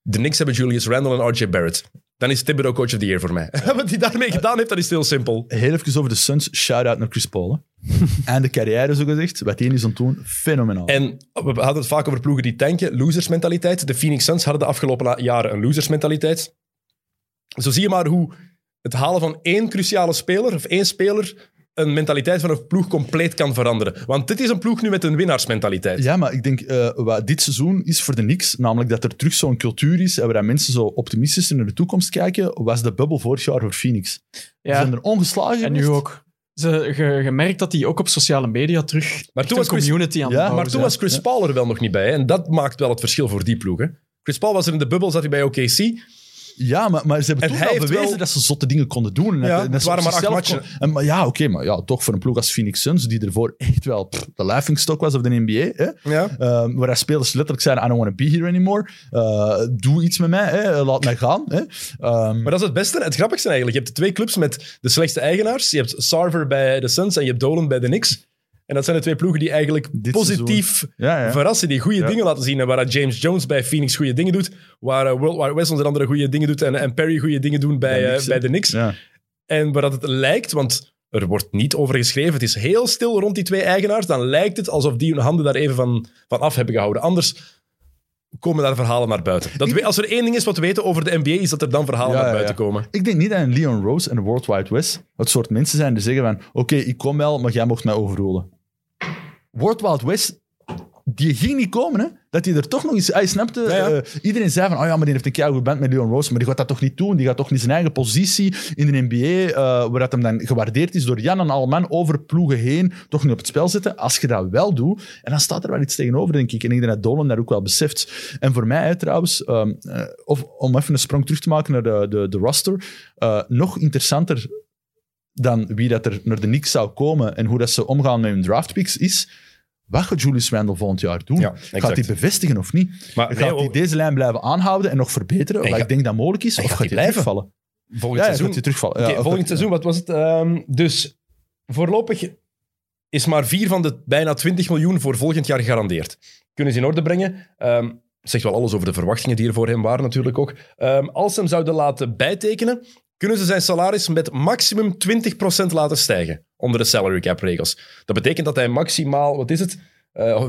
De Knicks hebben Julius Randle en RJ Barrett. Dan is Thibodeau coach of the year voor mij. Wat hij daarmee gedaan heeft, dat is heel simpel. Heel even over de Suns. Shout-out naar Chris Paul. en de carrière, zo gezegd. Wat hij is aan het doen, fenomenaal. En we hadden het vaak over ploegen die tanken. Losersmentaliteit. De Phoenix Suns hadden de afgelopen jaren een losersmentaliteit. Zo zie je maar hoe het halen van één cruciale speler, of één speler, een mentaliteit van een ploeg compleet kan veranderen. Want dit is een ploeg nu met een winnaarsmentaliteit. Ja, maar ik denk, eh, wat dit seizoen is voor de niks, namelijk dat er terug zo'n cultuur is, en waar mensen zo optimistisch naar de toekomst kijken, was de bubbel vorig jaar voor Phoenix. Ze zijn Ja, er ongeslagen en nu ook. Ze, ge, je merkt dat die ook op sociale media terug Maar toen was Chris- community aan Ja, Maar toen zijn. was Chris Paul er wel nog niet bij. Hè? En dat maakt wel het verschil voor die ploeg. Hè? Chris Paul was er in de bubbel, zat hij bij OKC. Ja, maar, maar ze hebben En toen hij al heeft bewezen wel- dat ze zotte dingen konden doen. En Ja, dat- dat het waren maar acht matchen. kon- En, maar ja, oké, maar ja, toch voor een ploeg als Phoenix Suns, die ervoor echt wel pff, de laughingstock was of de NBA, hè? Ja. Ehm, waar spelers letterlijk zeiden, I don't want to be here anymore. Eh, doe iets met mij, hè? laat mij gaan. Hè? Ehm, Maar dat is het beste, het grappigste eigenlijk. Je hebt twee clubs met de slechtste eigenaars. Je hebt Sarver bij de Suns en je hebt Dolan bij de Knicks. En dat zijn de twee ploegen die eigenlijk Dit positief ja, ja. verrassen, die goede Ja. dingen laten zien. En waar James Jones bij Phoenix goede dingen doet, waar eh, World Wide West onder andere goede dingen doet en, en Perry goede dingen doen bij, Bij eh, bij de Knicks. En waar dat het lijkt, want er wordt niet over geschreven, het is heel stil rond die twee eigenaars, dan lijkt het alsof die hun handen daar even van, van af hebben gehouden. Anders komen daar verhalen naar buiten. Dat we, als er één ding is wat we weten over de NBA, is dat er dan verhalen Ja, naar buiten ja. komen. Ik denk niet dat een Leon Rose en de World Wide West het soort mensen zijn die zeggen van oké, ik kom wel, maar jij mocht mij overrolen. World Wide West, die ging niet komen, hè. Dat hij er toch nog eens... Hij snapte... Ja, ja. eh, iedereen zei van, oh ja, maar die heeft een keigoed band met Leon Rose, maar die gaat dat toch niet doen? Die gaat toch niet zijn eigen positie in de NBA, eh, waar dat hem dan gewaardeerd is door Jan en Alman over ploegen heen, toch niet op het spel zetten? Als je dat wel doet, en dan staat er wel iets tegenover, denk ik. En ik denk dat Dolan dat ook wel beseft. En voor mij, hè, trouwens, ehm, eh, of, om even een sprong terug te maken naar de, de, de roster, nog interessanter dan wie dat er naar de Knicks zou komen en hoe dat ze omgaan met hun draftpicks is, wat gaat Julius Randle volgend jaar doen? Ja, gaat hij bevestigen of niet? Maar gaat nee, hij oh, deze lijn blijven aanhouden en nog verbeteren, wat ga- ik denk dat mogelijk is, of gaat hij blijven? terugvallen? volgend Ja, seizoen... gaat hij terugvallen. Ja, volgend seizoen, wat was het? Ehm, dus voorlopig is maar vier van de bijna 20 miljoen voor volgend jaar gegarandeerd. Kunnen ze in orde brengen. Ehm zegt wel alles over de verwachtingen die er voor hem waren natuurlijk ook. Ehm, als ze hem zouden laten bijtekenen, kunnen ze zijn salaris met maximum 20% laten stijgen onder de salary cap regels. Dat betekent dat hij maximaal, wat is het, Eh,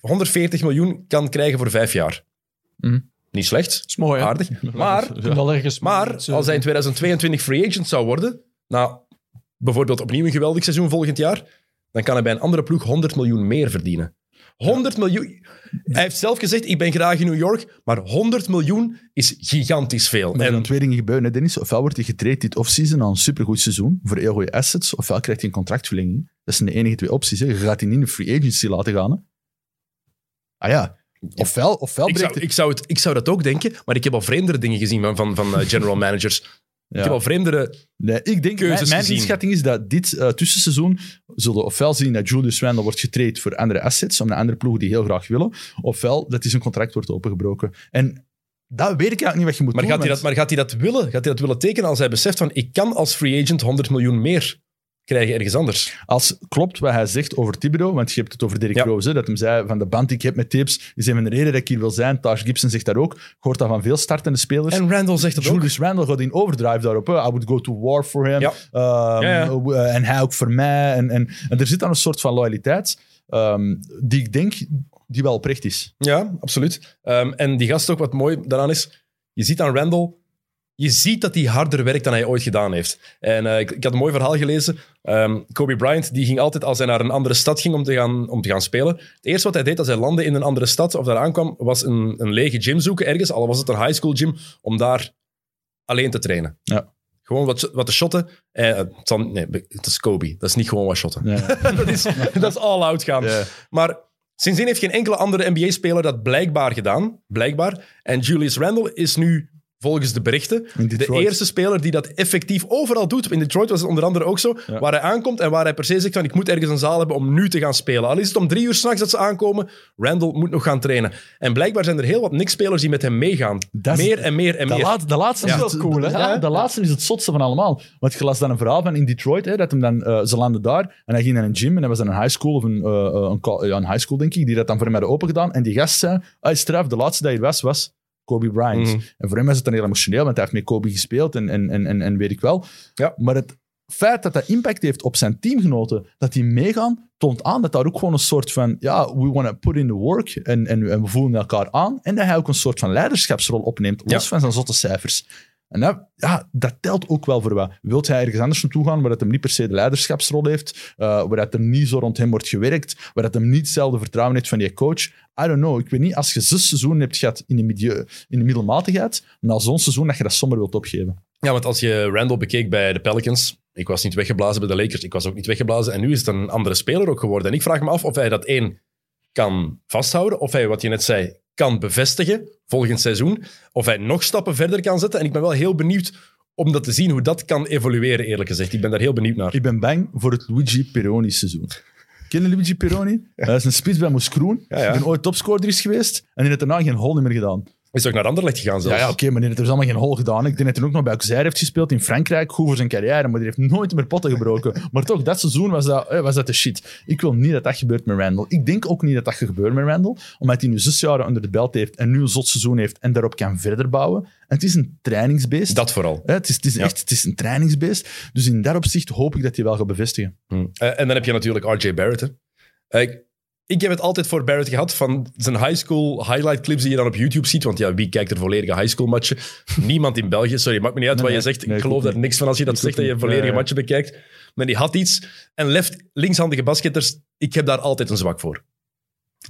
140 miljoen kan krijgen voor vijf jaar. Mhm. Niet slecht, Dat is mooi, hè? aardig. Maar maar als hij in 2022 free agent zou worden, nou, bijvoorbeeld opnieuw een geweldig seizoen volgend jaar, dan kan hij bij een andere ploeg 100 miljoen meer verdienen. 100 miljoen. Hij heeft zelf gezegd, ik ben graag in New York, maar 100 miljoen is gigantisch veel. Maar er En twee dingen gebeuren, hè, Dennis. Ofwel wordt hij getraind dit offseason aan een supergoed seizoen voor heel goede assets, ofwel krijgt hij een contractverlenging. Dat zijn de enige twee opties. Hè. Je gaat hij niet in de free agency laten gaan. Hè. Ah ja. Ofwel, ofwel ik, breekt zou, ik, zou het, ik zou dat ook denken, maar ik heb al vreemdere dingen gezien van, van, van eh, general managers. Ja. Ik heb al vreemdere... Nee, ik denk, keuzes mijn, inschatting is dat dit eh, tussenseizoen zullen ofwel zien dat Julius Randle wordt getraind voor andere assets, om de andere ploegen die heel graag willen, ofwel dat hij zijn contract wordt opengebroken. En dat weet ik eigenlijk niet wat je moet Maar doen. gaat, hij dat, maar gaat hij dat willen? Gaat hij dat willen tekenen als hij beseft van, ik kan als free agent 100 miljoen meer krijgen ergens anders? Als klopt wat hij zegt over Thibodeau, want je hebt het over Ja. Rose, hè, dat hem zei van de band die ik heb met Tips, is een van de redenen dat ik hier wil zijn. Taj Gibson zegt dat ook. Ik hoor dat van veel startende spelers. En Randall zegt het ook. Julius Randle gaat in overdrive daarop. Hè. I would go to war for him. Ja. Ehm, Ja, eh, En hij ook voor mij. En, en, en er zit dan een soort van loyaliteit ehm, die ik denk die wel oprecht is. Ja, absoluut. Ehm, en die gast ook, wat mooi daaraan is, je ziet aan Randall, je ziet dat hij harder werkt dan hij ooit gedaan heeft. En eh, ik, ik had een mooi verhaal gelezen. Ehm, Kobe Bryant, die ging altijd als hij naar een andere stad ging om te, gaan, om te gaan spelen. Het eerste wat hij deed als hij landde in een andere stad of daar aankwam, was een, een lege gym zoeken ergens, al was het een high school gym, om daar alleen te trainen. Ja. Gewoon wat, wat te shotten. Eh, nee, het is Kobe. Dat is niet gewoon wat shotten. Ja. dat, is, dat is all out gaan. Ja. Maar sindsdien heeft geen enkele andere NBA-speler dat blijkbaar gedaan. Blijkbaar. En Julius Randle is nu, volgens de berichten, de eerste speler die dat effectief overal doet. In Detroit was het onder andere ook zo. Ja. Waar hij aankomt en waar hij per se zegt van ik moet ergens een zaal hebben om nu te gaan spelen. Al is het om drie uur s'nachts dat ze aankomen, Randle moet nog gaan trainen. En blijkbaar zijn er heel wat Knicks-spelers die met hem meegaan. Dat is- meer en meer en De, meer. laat- de laatste Ja. is wel cool, hè? Ja, de laatste is het zotste van allemaal. Want je las dan een verhaal van in Detroit, hè, dat hem dan, eh, ze landden daar en hij ging naar een gym en hij was dan een high school, of een, eh, eh, een, high school denk ik, die dat dan voor hem hadden open gedaan. En die gast zei, hij straf, de laatste dat hij was, was Kobe Bryant. Mhm. En voor hem was het dan heel emotioneel, want hij heeft met Kobe gespeeld en, en, en, en, en weet ik wel. Ja. Maar het feit dat dat impact heeft op zijn teamgenoten, dat die meegaan, toont aan dat daar ook gewoon een soort van, ja, we want to put in the work en, en, en we voelen elkaar aan. En dat hij ook een soort van leiderschapsrol opneemt, los Ja. van zijn zotte cijfers. En dat, ja, dat telt ook wel voor wat. Wilt hij ergens anders naartoe gaan, waar het hem niet per se de leiderschapsrol heeft, uh, waar het er niet zo rond hem wordt gewerkt, waar het hem niet hetzelfde vertrouwen heeft van die coach? I don't know. Ik weet niet, als je zes seizoenen hebt gehad in de, milieu, in de middelmatigheid, na zo'n seizoen dat je dat somber wilt opgeven. Ja, want als je Randall bekeek bij de Pelicans, ik was niet weggeblazen bij de Lakers, ik was ook niet weggeblazen, en nu is het een andere speler ook geworden. En ik vraag me af of hij dat één kan vasthouden, of hij, wat je net zei, kan bevestigen volgend seizoen, of hij nog stappen verder kan zetten. En ik ben wel heel benieuwd om dat te zien, hoe dat kan evolueren, eerlijk gezegd. Ik ben daar heel benieuwd naar. Ik ben bang voor het Luigi Peroni seizoen. Ken je Luigi Peroni? Hij is een spits bij Moeskroen. Ja, ja. Die ooit topscorer is geweest en die heeft daarna geen hol meer gedaan. Is ook naar Anderlecht gegaan zelfs. Ja, ja oké, maar die heeft dus allemaal geen hol gedaan. Ik denk dat hij ook nog bij Auxerre heeft gespeeld in Frankrijk. Goed voor zijn carrière, maar die heeft nooit meer potten gebroken. maar toch, dat seizoen was dat, was dat de shit. Ik wil niet dat dat gebeurt met Randall. Ik denk ook niet dat dat gaat gebeuren met Randall, omdat hij nu zes jaar onder de belt heeft en nu een zot seizoen heeft en daarop kan verder bouwen. En het is een trainingsbeest. Dat vooral. Ja, het is, het is Ja. echt het is een trainingsbeest. Dus in dat opzicht hoop ik dat hij wel gaat bevestigen. Hm. Eh, en dan heb je natuurlijk RJ Barrett. Hè. Eh, ik, ik heb het altijd voor Barrett gehad van zijn high school highlight clips die je dan op YouTube ziet. Want ja, wie kijkt er volledige high school matchen? Niemand in België. Sorry, maakt me niet uit Nee, wat je zegt. Nee, ik geloof daar niks van als je dat zegt dat je volledige Ja, matchen bekijkt. Maar die had iets. En left, linkshandige basketters, ik heb daar altijd een zwak voor.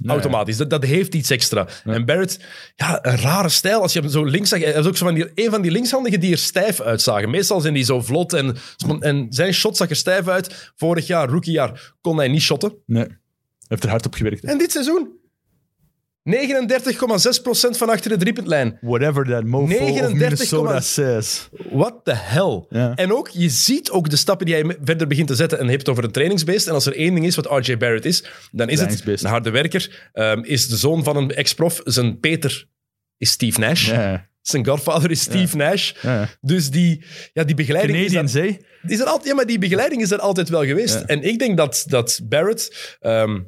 Automatisch. Dat, dat heeft iets extra. En Barrett, ja, een rare stijl. Als je hem zo links zag, hij is ook zo van die, een van die linkshandigen die er stijf uitzagen. Meestal zijn die zo vlot en, en zijn shot zag er stijf uit. Vorig jaar, rookiejaar, kon hij niet shotten. Nee. Hij heeft er hard op gewerkt. En dit seizoen? 39,6% van achter de driepuntlijn. Whatever that mofo 39, of Minnesota says. What the hell? Ja. En ook, je ziet ook de stappen die hij verder begint te zetten. En je hebt het over een trainingsbeest. En als er één ding is wat RJ Barrett is, dan is het een harde werker. Ehm, is de zoon van een ex-prof. Zijn Peter is Steve Nash. Ja, Zijn godfather is Steve Nash. Dus die, ja, die begeleiding is is er altijd, ja, maar die begeleiding is er altijd wel geweest. En ik denk dat, dat Barrett... ehm,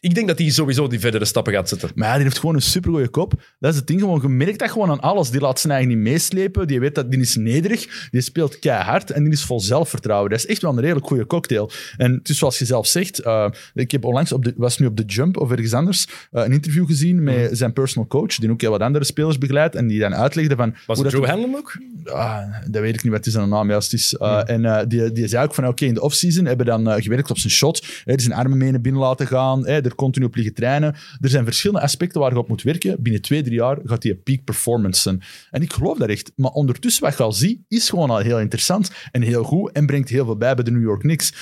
ik denk dat hij sowieso die verdere stappen gaat zetten. Maar ja, die heeft gewoon een supergoeie kop. Dat is het ding. Gewoon, je merkt dat gewoon aan alles. Die laat zijn eigen niet meeslepen. Die weet dat die is nederig. Die speelt keihard en die is vol zelfvertrouwen. Dat is echt wel een redelijk goede cocktail. En het is zoals je zelf zegt. eh, ik heb onlangs, op de, was nu op de Jump of ergens anders, eh, een interview gezien met Mhm. zijn personal coach, die ook heel wat andere spelers begeleidt. En die dan uitlegde van... Was hoe het Drew Hanlon ook? Ah, dat weet ik niet wat is zijn naam juist is. Uh, En eh, die, die zei ook van, oké, in de offseason hebben we dan eh, gewerkt op zijn shot. Hè, zijn armen mee naar binnen laten gaan, hè, er continu op liggen trainen. Er zijn verschillende aspecten waar je op moet werken. Binnen twee, drie jaar gaat hij peak performance. En ik geloof dat echt. Maar ondertussen, wat je al ziet, is gewoon al heel interessant en heel goed en brengt heel veel bij bij de New York Knicks.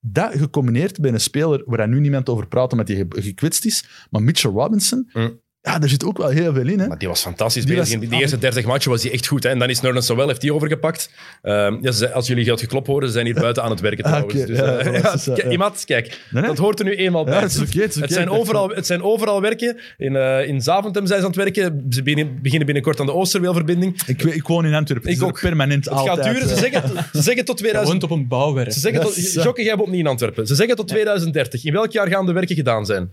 Dat gecombineerd bij een speler waar nu niemand over praat omdat hij ge- gekwetst is, maar Mitchell Robinson, Mm. Ja, daar zit ook wel heel veel in. Hè? Maar die was fantastisch Die bezig. was- In die eerste 30 matchen was hij echt goed. Hè? En dan is Nerlens Noel heeft die overgepakt. Ehm, ja, ze- als jullie geld geklopt horen, ze zijn hier buiten aan het werken Ah, trouwens. oké. Dus, Ja, eh, ja, is, eh, kijk, ja. Iemand, kijk, Nee, nee. dat hoort er nu eenmaal bij. Ja, het is oké, het is oké. Het zijn, Ik overal, het zijn overal werken. In, eh in Zaventem zijn ze aan het werken. Ze beginnen beginnen binnenkort aan de Oosterweelverbinding. Ik, ik woon in Antwerpen. Ik Het is ook. er permanent Het altijd. gaat duren. Ze zeggen, ze zeggen tot Hij 2000... woont op een bouwwerk. Ze zeggen tot, Ja. Jokke, jij woont niet in Antwerpen. Ze zeggen tot 2030. In welk jaar gaan de werken gedaan zijn?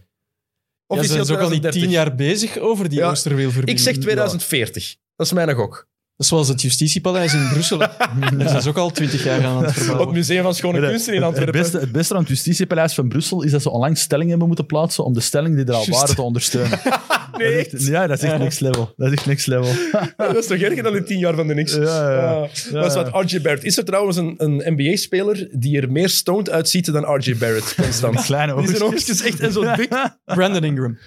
Ja, ze zijn ook al niet 2030. tien jaar bezig over die Ja, Oosterweelverbinding. Ik zeg 2040. Dat is mijn gok. Dat is zoals het Justitiepaleis in Brussel. Daar zijn ze ook al twintig jaar aan het Het verbouwen. Museum van Schone Het- Kunsten in het, Antwerpen. beste, het beste aan het Justitiepaleis van Brussel is dat ze onlangs stellingen hebben moeten plaatsen om de stelling die er al waren te ondersteunen. Nee, Dat is echt? Ja, dat is echt next level. Dat is echt next level. Dat is toch erger dan in tien jaar van de niks? Ja, ja, ja. Ah, dat is wat RJ Barrett. Is er trouwens een, een NBA-speler die er meer stoned uitziet dan RJ Barrett, constant? Kleine Die zijn oogstjes echt en zo dik. Brandon Ingram.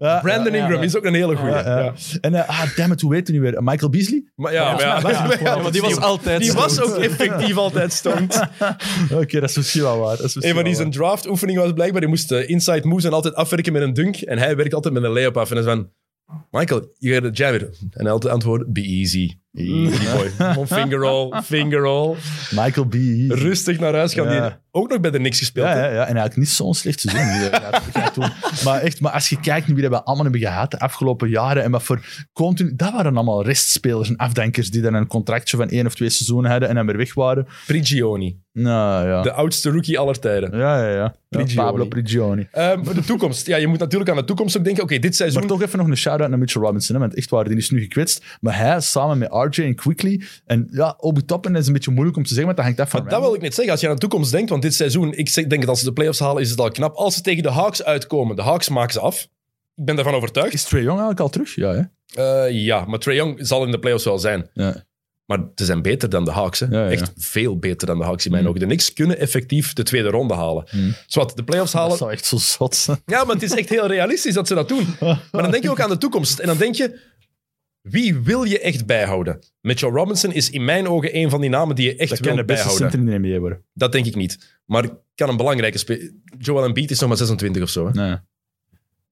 Ja, Brandon ja, ja, Ingram is ook een hele goeie. ja, ja. Ja. En uh, ah, damn it, hoe weet je nu weer? Michael Beasley? Maar ja, maar ja, maar ja, maar ja, Ja, maar die was altijd die was ook effectief altijd stoned. Oké, dat is misschien wel waar. Dat is misschien Een van die zijn draft-oefening was blijkbaar, die moest eh, inside moves en altijd afwerken met een dunk. En hij werkt altijd met een layup af. En hij is van, Michael, je gaat het jam it. En hij altijd antwoorden, be easy. Easy boy. Finger roll, finger roll. Michael B. Rustig naar huis gaan. Ja. Die ook nog bij de niks gespeeld. Ja, ja, ja, en eigenlijk niet zo'n slecht seizoen. Maar echt, maar als je kijkt naar wie dat we allemaal hebben gehad de afgelopen jaren en wat voor continu... Dat waren allemaal restspelers en afdankers die dan een contractje van één of twee seizoenen hadden en dan weer weg waren. Prigioni. Nou ja. De oudste rookie aller tijden. Ja, ja, ja. Prigioni. Pablo Prigioni. Voor de toekomst. Ja, je moet natuurlijk aan de toekomst ook denken. Oké, dit seizoen... Maar toch even nog een shout-out naar Mitchell Robinson. Hè, want echt waar, die is nu gekwetst. Maar hij samen met RJ en Quickly. En ja, Obi Toppen is een beetje moeilijk om te zeggen, want dat hangt af van Maar dat wil ik net zeggen. Als je aan de toekomst denkt, want dit seizoen, ik denk dat als ze de playoffs halen, is het al knap. Als ze tegen de Hawks uitkomen, de Hawks maken ze af. Ik ben daarvan overtuigd. Is Trae Young eigenlijk al terug? Ja, hè? Eh, ja, maar Trae Young zal in de playoffs wel zijn. Ja. Maar ze zijn beter dan de Hawks. Hè. Ja, ja. Echt veel beter dan de Hawks in mijn Mm. ogen. De Knicks kunnen effectief de tweede ronde halen. Mm. Zwat, de playoffs halen. Dat zou echt zo zot zijn. Ja, maar het is echt heel realistisch dat ze dat doen. Maar dan denk je ook aan de toekomst. En dan denk je, wie wil je echt bijhouden? Mitchell Robinson is in mijn ogen een van die namen die je echt Dat wil kan de beste bijhouden. center in de NBA worden. Dat denk ik niet. Maar kan een belangrijke speler... Joel Embiid is nog maar 26 of zo. Hè? Nee.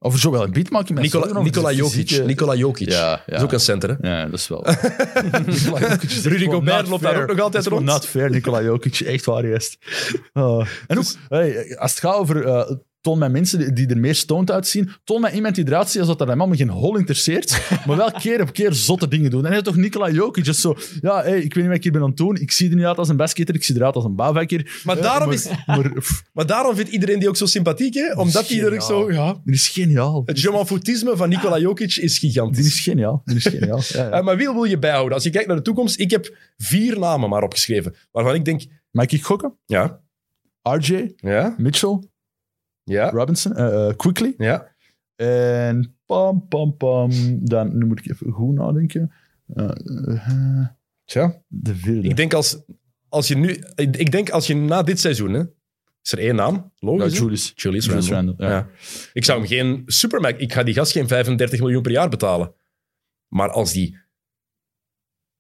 Of Joel Embiid maak je mij zorgen Nikola zijn Jokic. fysieke- Nikola Jokic. Ja, is ook een center, hè? Ja, dat is wel. Is Rudy Gobert loopt daar ook nog altijd rond. not fair, Nicola Jokic. Echt waar, juist. Oh. En ook, hey, als het gaat over... eh, toon mij mensen die, er meer stoned uitzien. Toon mij iemand die eruit ziet alsof dat hem allemaal geen hol interesseert. maar wel keer op keer zotte dingen doen. En hij is toch Nicola Jokic. is zo... Ja, hey, ik weet niet wat ik hier ben aan het doen. Ik zie er niet uit als een basketter. Ik zie eruit als een bouwvakker. Maar daarom is- Maar, Maar daarom vindt iedereen die ook zo sympathiek, hè? Omdat die er ook zo... Ja, die is geniaal. het je foutisme van Nikola Jokic is gigantisch. Die is geniaal. Die is geniaal. Ja, ja. Eh, maar wie wil je bijhouden? Als je kijkt naar de toekomst, ik heb vier namen maar opgeschreven. Waarvan ik denk, Mag ik gokken? ja, RJ, ja, Mitchell, ja, Robinson, eh, eh, Quickly. ja. En pam, pam, pam. Dan, nu moet ik even goed nadenken. Eh, eh, Tja, de vierde. ik denk als, als je nu... Ik, ik denk als je na dit seizoen, hè, is er één naam, logisch, hè? Julius. Julius, Julius Randle. Randle, ja. Ja. Ik zou hem geen supermax... Ik ga die gast geen 35 miljoen per jaar betalen. Maar als die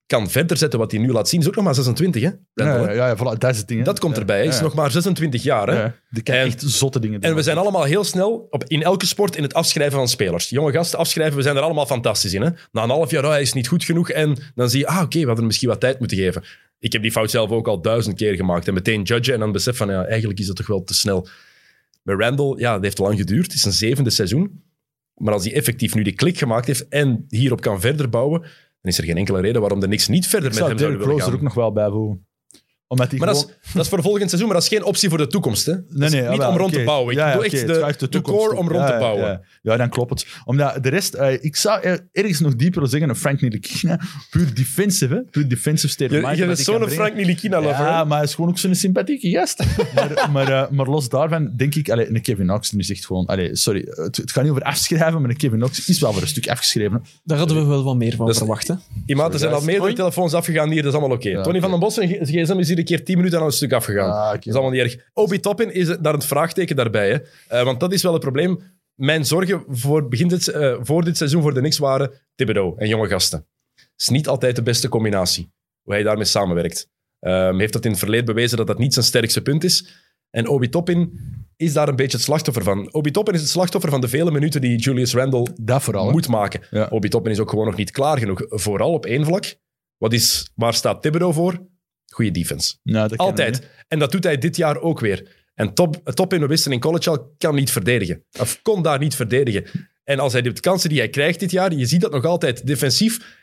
kan verder zetten wat hij nu laat zien, is ook nog maar 26, hè? Ja, ja, ja, voilà, dat is het ding. hè. Dat komt erbij. Hij is nog maar 26 jaar, hè? Die kan En- echt zotte dingen doen. En we zijn allemaal heel snel op, in elke sport in het afschrijven van spelers. Jonge gasten afschrijven, we zijn er allemaal fantastisch in. Hè? Na een half jaar, oh, hij is niet goed genoeg. En dan zie je, ah, oké, we hadden misschien wat tijd moeten geven. Ik heb die fout zelf ook al duizend keer gemaakt. En meteen judgen en dan besef van, ja, eigenlijk is dat toch wel te snel. Bij Randall, ja, dat heeft lang geduurd. Het is een zevende seizoen. Maar als hij effectief nu die klik gemaakt heeft en hierop kan verder bouwen, dan is er geen enkele reden waarom de niks niet verder Ik met zou hem zouden willen Rose er gaan. ook nog wel bij voegen. Omdat Maar dat is, dat is voor volgend seizoen, maar dat is geen optie voor de toekomst. Hè? Nee, nee, niet jawel, om rond te bouwen. Ik Ja, doe echt de, de, toekomst core toe. om rond Ja, te bouwen. Ja, ja, dan klopt het. Omdat de rest, eh, ik zou er- ergens nog dieper zeggen, een Frank Ntilikina, puur defensive, hè? puur defensive state of Je, bent kan zo'n. Frank Nilikina-lover. Ja, maar hij is gewoon ook zo'n sympathieke gast. maar, maar, eh, maar los daarvan denk ik, allee, een Kevin Knox nu zegt gewoon, allee, sorry, het, het gaat niet over afschrijven, maar een Kevin Knox is wel voor een stuk afgeschreven. Daar hadden we wel wat meer van Dat is- verwacht. Hè? Iemand, er zijn al meerdere telefoons afgegaan hier, dat is allemaal oké. Ja, Tony van den Bos, zijn g- gsm is hier een keer 10 minuten aan een stuk afgegaan. Ah. Dat is allemaal niet erg. Obi Toppin is daar een vraagteken daarbij. Hè. Eh, want dat is wel het probleem. Mijn zorgen voor, begin dit, eh, voor dit seizoen voor de Knicks waren Thibodeau en jonge gasten. Het is niet altijd de beste combinatie, hoe hij daarmee samenwerkt. Ehm heeft dat in het verleden bewezen dat dat niet zijn sterkste punt is. En Obi Toppin is daar een beetje het slachtoffer van. Obi Toppin is het slachtoffer van de vele minuten die Julius Randle Dat vooral. moet maken. Ja. Obi Toppin is ook gewoon nog niet klaar genoeg. Vooral op één vlak. Wat is, waar staat Thibodeau voor? Goede defense. Dat kan Altijd. En dat doet hij dit jaar ook weer. En top, top in wisten in college al kan niet verdedigen. Of kon daar niet verdedigen. En als hij de kansen die hij krijgt dit jaar, je ziet dat nog altijd defensief.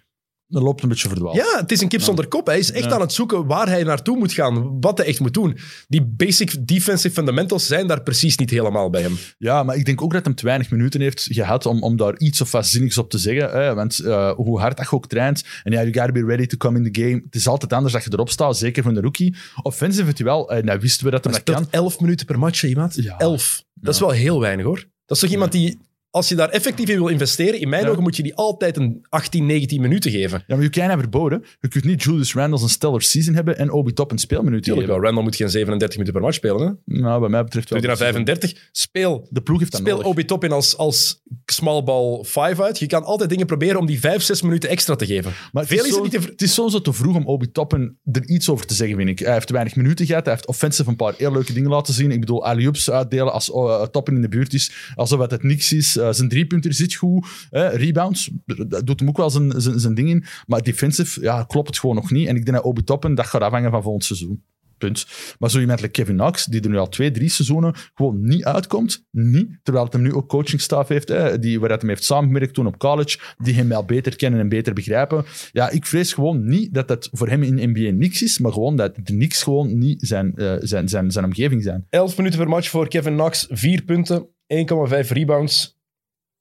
Dat loopt een beetje verdwaald. Ja, het is een kip zonder kop. Hij is echt Ja. aan het zoeken waar hij naartoe moet gaan. Wat hij echt moet doen. Die basic defensive fundamentals zijn daar precies niet helemaal bij hem. Ja, maar ik denk ook dat hij te weinig minuten heeft gehad om, om daar iets of wat zinnigs op te zeggen. Hè? Want eh, hoe hard dat je ook traint, en ja, you gotta be ready to come in the game. Het is altijd anders dat je erop staat, zeker van de rookie. Offensive hij wel, en nou wisten we dat Hij dat kan. 11 minuten per match, iemand. Ja. 11. Dat is wel heel weinig, hoor. Dat is toch iemand die, als je daar effectief in wil investeren, in mijn Ja. ogen moet je die altijd een 18, 19 minuten geven. Ja, maar je kan hem verboden. Je kunt niet Julius Randle een stellar season hebben en Obi Top een speelminuut Tuurlijk geven. wel. Randall moet geen 37 minuten per match spelen. Hè? Nou, bij mij betreft wel. Doe die naar 35. Speel, De ploeg heeft dat speel. Obi Top in als, als small ball 5 uit. Je kan altijd dingen proberen om die 5, 6 minuten extra te geven. Maar Veel het is is, het zo, niet het is soms zo te vroeg om Obi Toppen er iets over te zeggen, vind ik. Hij heeft te weinig minuten gehad. Hij heeft offensive een paar heel leuke dingen laten zien. Ik bedoel, alley-oops uitdelen als uh, Toppen in de buurt is. Alsof het, het niks is. Uh, zijn driepunter zit goed. rebounds, dat doet hem ook wel zijn, zijn, zijn ding in. Maar defensive, ja, klopt het gewoon nog niet. En ik denk dat Obi Toppen, dat gaat afhangen van volgend seizoen. Punt. Maar zo iemand like Kevin Knox, die er nu al twee, drie seizoenen gewoon niet uitkomt, niet, terwijl het hem nu ook coachingstaf heeft, die, waar het hem heeft samengewerkt toen op college, die hem wel beter kennen en beter begrijpen. Ja, ik vrees gewoon niet dat dat voor hem in NBA niks is, maar gewoon dat de niks gewoon niet zijn, eh, zijn, zijn, zijn omgeving zijn. 11 minuten per match voor Kevin Knox. 4 punten, 1,5 rebounds,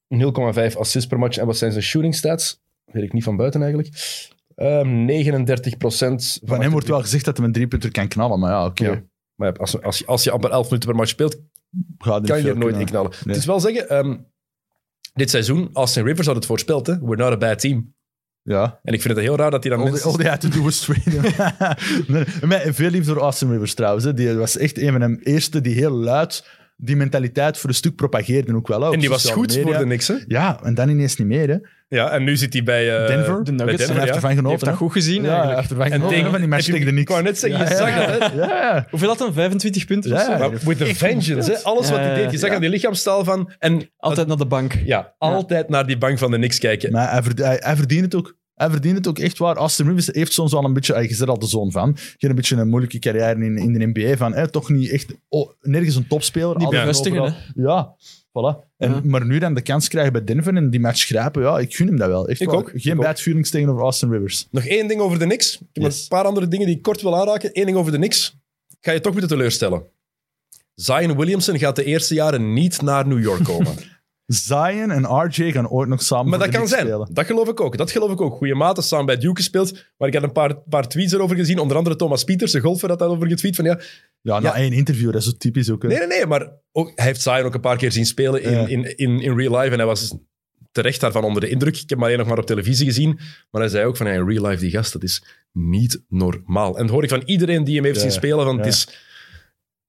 0,5 assists per match. En wat zijn zijn shooting stats? Weet ik niet van buiten eigenlijk. Ehm 39 procent. Van hem wordt wel gezegd dat hij een driepunter kan knallen, maar ja, oké. Ja. Maar ja, als, als, je, als je amper 11 minuten per match speelt, kan je er nooit kunnen. in knallen. Nee. Het is wel zeggen, ehm, dit seizoen, Austin Rivers had het voorspeld. Hè? We're not a bad team. Ja. En ik vind het heel raar dat hij dan All, mensen... all they had to do was nee, nee, veel liefde voor Austin Rivers trouwens. Hè. Die was echt een van de eerste die heel luid die mentaliteit voor een stuk propageerde ook wel. op En die was goed media. voor de niks, hè? Ja, en dan ineens niet meer. Hè. Ja, en nu zit hij bij... eh, Denver? De bij Nuggets. En hij Denver, heeft Hij genoten. heeft dat goed gezien Ja, hij eigenlijk. heeft ervan En genoten tegen- van die match tegen de Ik wou net zeggen, je Ja, zag ja. het, hè? Ja, ja. Hoeveel had hij? 25 punten of Ja, zo? ja. Maar with a vengeance, hè? Alles wat hij deed. Je zag ja. aan die lichaamstaal van... En Altijd naar de bank. ja, altijd naar die bank van de niks kijken. Maar hij, verd- hij, hij verdient het ook. Hij verdient het ook echt waar. Austin Rivers heeft soms wel een beetje, ah, je zit al de zoon van, je hebt een beetje een moeilijke carrière in, in de NBA van, hè, toch niet echt, oh, nergens een topspeler. Niet bevestigen. Ja, voilà. En, Ja. Maar nu dan de kans krijgen bij Denver en die match grijpen, ja, ik gun hem dat wel. Echt Ik waar. ook, Geen ik bad feelings tegenover Austin Rivers. Nog één ding over de niks. Ik heb Yes. een paar andere dingen die ik kort wil aanraken. Eén ding over de niks. Ga je toch moeten teleurstellen. Zion Williamson gaat de eerste jaren niet naar New York komen. Zion en RJ gaan ooit nog samen maar dat kan zijn. spelen. Dat geloof ik ook. Dat geloof ik ook. Goeie maten samen bij Duke gespeeld. Maar ik had een paar, paar tweets erover gezien. Onder andere Thomas Pieters, de golfer, had daarover getweet. Van, ja, Ja, na Ja. één interview, dat is zo typisch ook. hè. nee, nee, nee. Maar ook, hij heeft Zion ook een paar keer zien spelen in, Ja. in, in, in real life. En hij was terecht daarvan onder de indruk. Ik heb hem alleen nog maar op televisie gezien. Maar hij zei ook van, ja, in real life, die gast, dat is niet normaal. En dat hoor ik van iedereen die hem heeft Ja. zien spelen. Van. Het is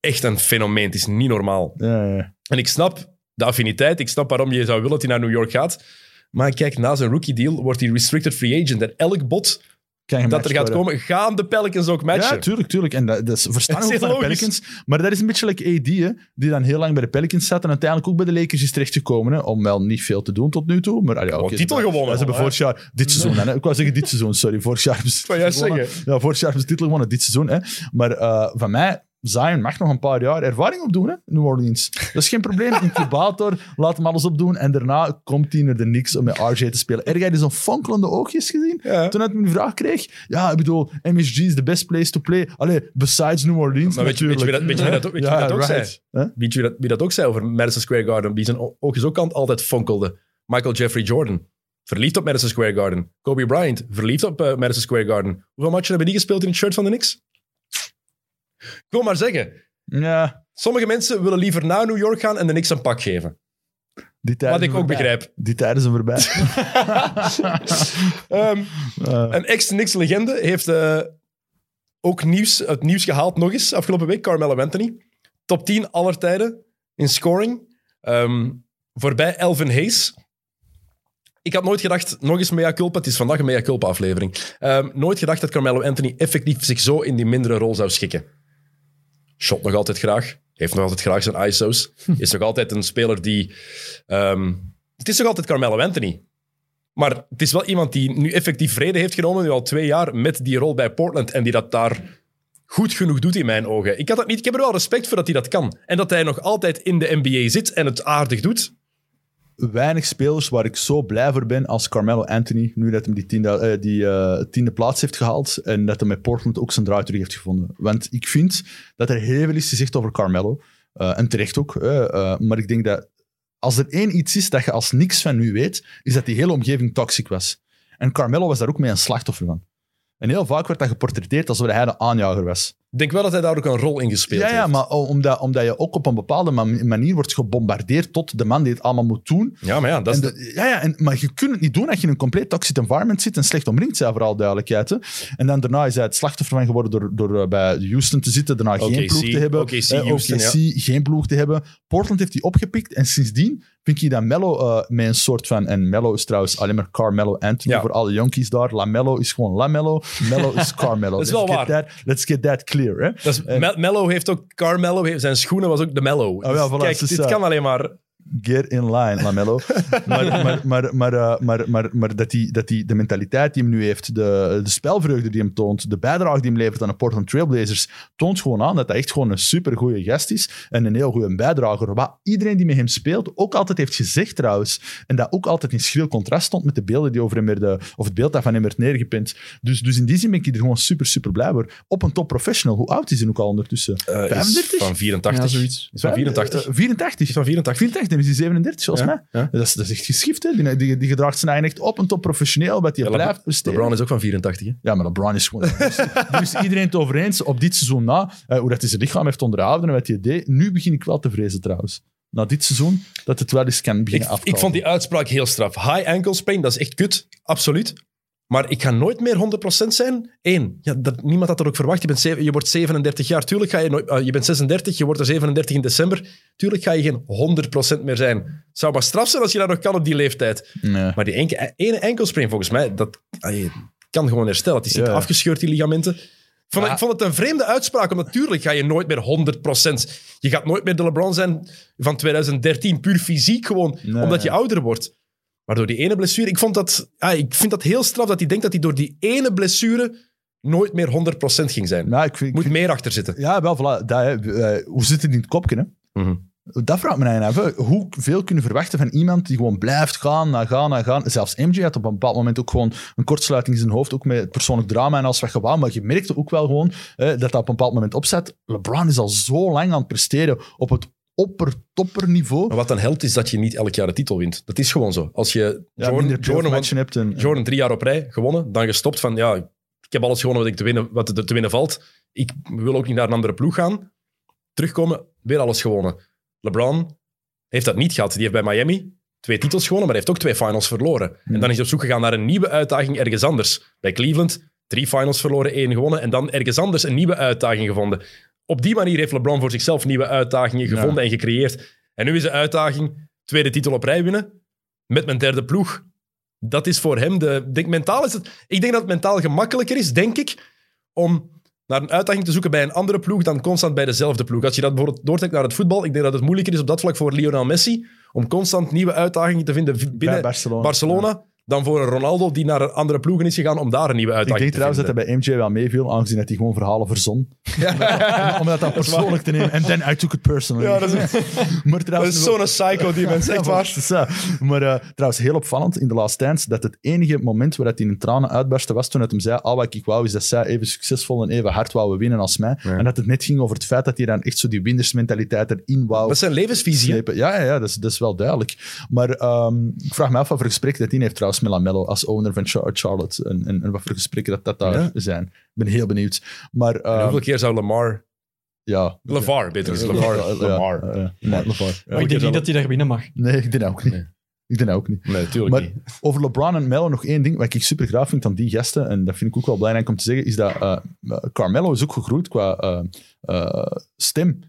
echt een fenomeen. Het is niet normaal. Ja, ja. En ik snap de affiniteit. Ik snap waarom je zou willen dat hij naar New York gaat. Maar kijk, na zijn rookie deal wordt hij restricted free agent. En elk bot dat er gaat komen, gaan de Pelicans ook matchen. Ja, tuurlijk, tuurlijk. En dat, dat is verstandig van de. Pelicans. Maar dat is een beetje like AD, hè, die dan heel lang bij de Pelicans zat en uiteindelijk ook bij de Lakers is terechtgekomen. Hè, om wel niet veel te doen tot nu toe. Maar, ah, ja, oké, titel gewonnen, Ze hebben vorig jaar, dit seizoen, dan, hè. ik wou zeggen dit seizoen, sorry. Vorig jaar hebben ze wou juist gewonnen. zeggen. Ja, vorig jaar hebben ze titel gewonnen, dit seizoen. Hè. Maar eh, van mij, Zion mag nog een paar jaar ervaring opdoen, hè, New Orleans. Dat is geen probleem. Incubator, laat hem alles opdoen. En daarna komt hij naar de Knicks om met RJ te spelen. Jij die zo'n fonkelende oogjes gezien? Ja. Toen ik die vraag kreeg, ja, ik bedoel, MSG is the best place to play. Allee, besides New Orleans Maar weet je, weet je wie dat, weet je wie dat, weet je wie dat ook zei? Weet je wie dat, wie dat ook zei over Madison Square Garden? Die zijn oogjes ook altijd fonkelde. Michael Jeffrey Jordan. Verliefd op Madison Square Garden. Kobe Bryant. Verliefd op eh, Madison Square Garden. Hoeveel matchen hebben die gespeeld in het shirt van de Knicks? Ik wil maar zeggen. Ja, Sommige mensen willen liever naar New York gaan en de Knicks een pak geven. die tijden Wat ik zijn ook voorbij. begrijp. Die tijden zijn voorbij. Ehm, Eh, een ex-Knicks-legende heeft eh, ook nieuws, het nieuws gehaald nog eens afgelopen week. Carmelo Anthony. Top 10 aller tijden in scoring. Ehm, voorbij Elvin Hayes. Ik had nooit gedacht, nog eens mea culpa, het is vandaag een mea culpa aflevering. Ehm, nooit gedacht dat Carmelo Anthony effectief zich zo in die mindere rol zou schikken. Shot nog altijd graag. Heeft nog altijd graag zijn ISO's. Is nog altijd een speler die... ehm, het is nog altijd Carmelo Anthony. Maar het is wel iemand die nu effectief vrede heeft genomen, nu al twee jaar, met die rol bij Portland. En die dat daar goed genoeg doet in mijn ogen. Ik, had dat niet, ik heb er wel respect voor dat hij dat kan. En dat hij nog altijd in de NBA zit en het aardig doet. Weinig spelers waar ik zo blij voor ben als Carmelo Anthony, nu dat hij die, tiende, eh, die eh, plaats heeft gehaald en dat hij met Portland ook zijn draai terug heeft gevonden. Want ik vind dat er heel veel is gezegd over Carmelo. Eh, en terecht ook. maar ik denk dat als er één iets is dat je als niks van nu weet, is dat die hele omgeving toxic was. En Carmelo was daar ook mee een slachtoffer van. En heel vaak werd dat geportretteerd alsof hij de aanjager was. Ik denk wel dat hij daar ook een rol in gespeeld Ja, ja, heeft. maar omdat, omdat je ook op een bepaalde man- manier wordt gebombardeerd tot de man die het allemaal moet doen. Ja, maar ja, dat is de- ja, ja en, maar je kunt het niet doen als je in een compleet toxic environment zit en slecht omringd bent, vooral duidelijkheid. Hè. En dan daarna is hij het slachtoffer van geworden door, door eh, bij Houston te zitten, daarna geen ploeg te hebben. Eh, Houston, OKC, geen ploeg te hebben. Portland heeft hij opgepikt en sindsdien vind ik dat Mello eh, met een soort van... En Mello is trouwens alleen maar Carmelo Anthony Ja. voor alle jonkies daar. LaMelo is gewoon LaMelo. Mello is Carmelo. Dat is wel let's waar. Get that, let's get that clear. Hè. Dat is, Me- Mello heeft ook, Carmelo, heeft, zijn schoenen was ook de Mello. Ja, Dus voilà, kijk, dit eh, kan alleen maar... Get in line, Lamello. maar, maar, maar, maar, eh, maar, maar, maar dat hij dat die, de mentaliteit die hem nu heeft, de, de spelvreugde die hem toont, de bijdrage die hem levert aan de Portland Trailblazers, toont gewoon aan dat hij echt gewoon een supergoeie gast is en een heel goede bijdrager. Wat iedereen die met hem speelt ook altijd heeft gezegd trouwens. En dat ook altijd in schril contrast stond met de beelden die over hem werden, of het beeld dat van hem werd neergepint. Dus, dus in die zin ben ik er gewoon super, super blij voor. Op een top professional. Hoe oud is hij ook al ondertussen? eh, is 35? van 84. Ja, zoiets. Is van 84. Eh, 84. Is van 84. 84, dan is hij 37 volgens Ja, mij. ja. Dat, is, dat is echt geschift, hè. Die, die, die gedraagt zijn eigen echt op en top professioneel, wat hij Ja, blijft LeBron presteren. LeBron is ook van 84. Hè? Ja, maar LeBron is gewoon... dus, is iedereen het over eens, op dit seizoen na, eh, hoe dat hij zijn lichaam heeft onderhouden en wat hij deed. Nu begin ik wel te vrezen, trouwens. Na dit seizoen, dat het wel eens kan Ik, beginnen afkomen. ik vond die uitspraak heel straf. High ankle sprain, dat is echt kut. Absoluut. Maar ik ga nooit meer 100% zijn. Eén, ja, dat, niemand had dat ook verwacht. Je, bent zeven- je wordt 37 jaar. Tuurlijk ga je nooit... eh, je bent 36, je wordt er 37 in december. Tuurlijk ga je geen 100% meer zijn. Het zou maar straf zijn als je dat nog kan op die leeftijd. Nee. Maar die enke, ene enkelspring, volgens mij, dat kan gewoon herstellen. Het is niet Ja. afgescheurd, die ligamenten. Ik vond, ik vond het een vreemde uitspraak, omdat natuurlijk ga je nooit meer 100%. Je gaat nooit meer de LeBron zijn van 2013, puur fysiek gewoon, Nee. omdat je ouder wordt. Maar door die ene blessure, ik, vond dat, ah, ik vind dat heel straf dat hij denkt dat hij door die ene blessure nooit meer 100% ging zijn. Ja, ik vind, ik Moet vind- meer achter zitten. ja, wel, voilà, dat. Eh, hoe zit het in het kopje? Hè? Mhm. Dat vraagt me eigenlijk af. hè. Hoeveel kunnen verwachten van iemand die gewoon blijft gaan, na gaan, na gaan. Zelfs MJ had op een bepaald moment ook gewoon een kortsluiting in zijn hoofd, ook met het persoonlijk drama en alles wat. Maar je merkte ook wel gewoon dat dat op een bepaald moment opzet. LeBron is al zo lang aan het presteren op het opper-topper-niveau. Maar wat dan helpt, is dat je niet elk jaar de titel wint. Dat is gewoon zo. Als je Ja, Jordan, Jordan, matchen hebt. En, Jordan drie jaar op rij gewonnen, dan gestopt van ja, ik heb alles gewonnen wat, ik te winnen, wat er te winnen valt. Ik wil ook niet naar een andere ploeg gaan. Terugkomen, weer alles gewonnen. LeBron heeft dat niet gehad. Die heeft bij Miami twee titels gewonnen, maar hij heeft ook twee finals verloren. En dan is hij op zoek gegaan naar een nieuwe uitdaging ergens anders. Bij Cleveland, drie finals verloren, één gewonnen. En dan ergens anders een nieuwe uitdaging gevonden. Op die manier heeft LeBron voor zichzelf nieuwe uitdagingen gevonden en gecreëerd. En nu is de uitdaging tweede titel op rij winnen met mijn derde ploeg. Dat is voor hem de. Denk, mentaal is het, ik denk dat het mentaal gemakkelijker is, denk ik, om naar een uitdaging te zoeken bij een andere ploeg dan constant bij dezelfde ploeg. Als je dat bijvoorbeeld doortrekt naar het voetbal, ik denk dat het moeilijker is op dat vlak voor Lionel Messi om constant nieuwe uitdagingen te vinden binnen Barcelona. Barcelona, dan voor een Ronaldo die naar een andere ploegen is gegaan om daar een nieuwe Ik uitdaging denk te trouwens dat hij bij MJ wel meeviel, aangezien dat hij gewoon verhalen verzon. Om- Om dat dan persoonlijk te nemen. En then I took it personally. Ja, dat is, maar dat trouwens, is zo'n psycho, die mens, echt waar. Maar eh, trouwens, heel opvallend in de Last Dance, dat het enige moment waar hij in tranen uitbarstte was toen het hem zei, al wat ik wou is dat zij even succesvol en even hard wouden winnen als mij. Ja. En dat het net ging over het feit dat hij dan echt zo die winnersmentaliteit erin wou Dat is zijn levensvisie. Ja, ja, ja dat, is, dat is wel duidelijk. Maar ehm, ik vraag me af wat voor gesprekken dat hij heeft trouwens met Lamello als owner van Char- Charlotte. En, en, en wat voor gesprekken dat, dat daar Ja. zijn. Ik ben heel benieuwd. Maar ehm, hoeveel keer zou Lamar... ja. LeVar, beter is Ja, Lamar. Lamar. Maar ik denk niet dat hij daar binnen mag. Nee, ik denk ook niet. Nee. Ik denk ook niet. Nee, natuurlijk Maar niet. over LeBron en Melo nog één ding, wat ik super graag vind aan die gasten, en dat vind ik ook wel belangrijk om te zeggen, is dat eh, Carmelo is ook gegroeid qua eh, stem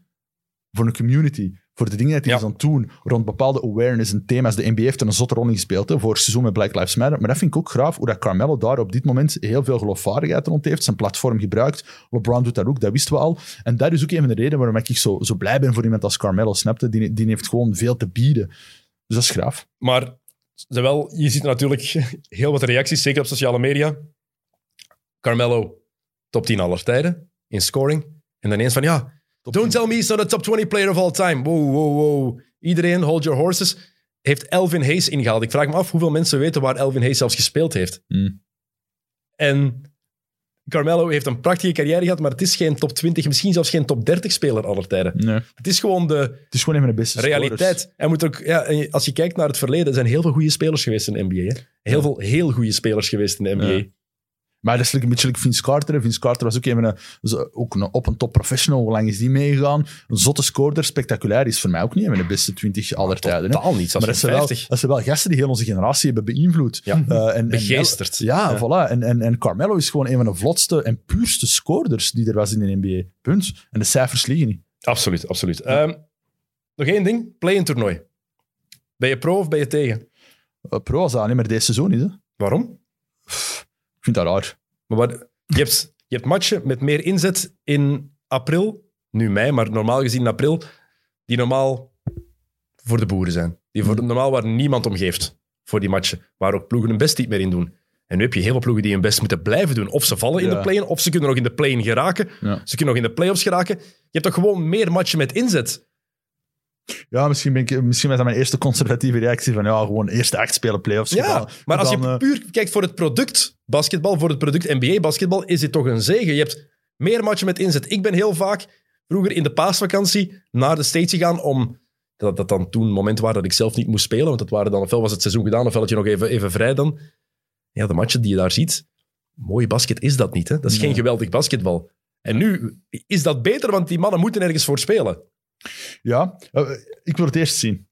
voor een community. Voor de dingen die hij Ja. is aan het doen rond bepaalde awareness en thema's. De NBA heeft er een zotte rol in gespeeld hè, voor het seizoen met Black Lives Matter. Maar dat vind ik ook graaf, hoe dat Carmelo daar op dit moment heel veel geloofwaardigheid rond heeft. Zijn platform gebruikt. LeBron doet dat ook, dat wisten we al. En dat is ook een van de redenen waarom ik zo, zo blij ben voor iemand als Carmelo. Snapte? Die, die heeft gewoon veel te bieden. Dus dat is graaf. Maar zowel, je ziet natuurlijk heel wat reacties, zeker op sociale media. Carmelo, top 10 aller tijden in scoring. En dan ineens van, ja, don't tell me he's not a top 20 player of all time. Wow, wow, wow. Iedereen, hold your horses. Heeft Elvin Hayes ingehaald. Ik vraag me af hoeveel mensen weten waar Elvin Hayes zelfs gespeeld heeft. Hmm. En Carmelo heeft een prachtige carrière gehad, maar het is geen top 20, misschien zelfs geen top 30 speler aller tijden. Nee. Het is gewoon de, Het is gewoon een van de beste realiteit. En moet ook, ja, als je kijkt naar het verleden, er zijn heel veel goede spelers geweest in de NBA. Hè? Heel veel heel goede spelers geweest in de NBA. Ja. Maar dat is een beetje like Vince Carter. Vince Carter was ook, even een, ook een op een top professional. Hoe lang is die meegegaan? Een zotte scorer, spectaculair. Is voor mij ook niet een van de beste 20 aller tijden. Totaal niet, Maar dat zijn, wel, 50. dat zijn wel gasten die heel onze generatie hebben beïnvloed. Ja. Eh, en, en- Begeesterd. ja, Ja. voilà. En, en, en Carmelo is gewoon een van de vlotste en puurste scorers die er was in de NBA. Punt. En de cijfers liegen niet. Absoluut, absoluut. Ehm, nog één ding, play-in toernooi. Ben je pro of ben je tegen? Uh, pro als dat alleen maar deze seizoen is. Hè. Waarom? Vind dat raar. Maar wat, je, hebt, je hebt matchen met meer inzet in april, nu mei, maar normaal gezien in april, die normaal voor de boeren zijn. Die voor, normaal waar niemand om geeft voor die matchen. Waar ook ploegen hun best niet meer in doen. En nu heb je heel veel ploegen die hun best moeten blijven doen. Of ze vallen in Ja. de play-in, of ze kunnen nog in de play-in geraken. Ja. Ze kunnen nog in de play-offs geraken. Je hebt toch gewoon meer matchen met inzet. Ja, misschien, ben ik, misschien was dat mijn eerste conservatieve reactie van ja, gewoon eerste acht spelen playoffs. Ja, gedaan. maar als je eh, puur kijkt voor het product basketbal, voor het product NBA-basketbal, is dit toch een zegen. Je hebt meer matchen met inzet. Ik ben heel vaak vroeger in de paasvakantie naar de States gegaan om... Dat, dat dan toen moment waren dat ik zelf niet moest spelen, want dat waren dan, ofwel was het seizoen gedaan, ofwel had je nog even, even vrij dan. Ja, de matchen die je daar ziet, mooi basket is dat niet. Hè? Dat is Nee. geen geweldig basketbal. En nu is dat beter, want die mannen moeten ergens voor spelen. Ja, eh, ik wil het eerst zien.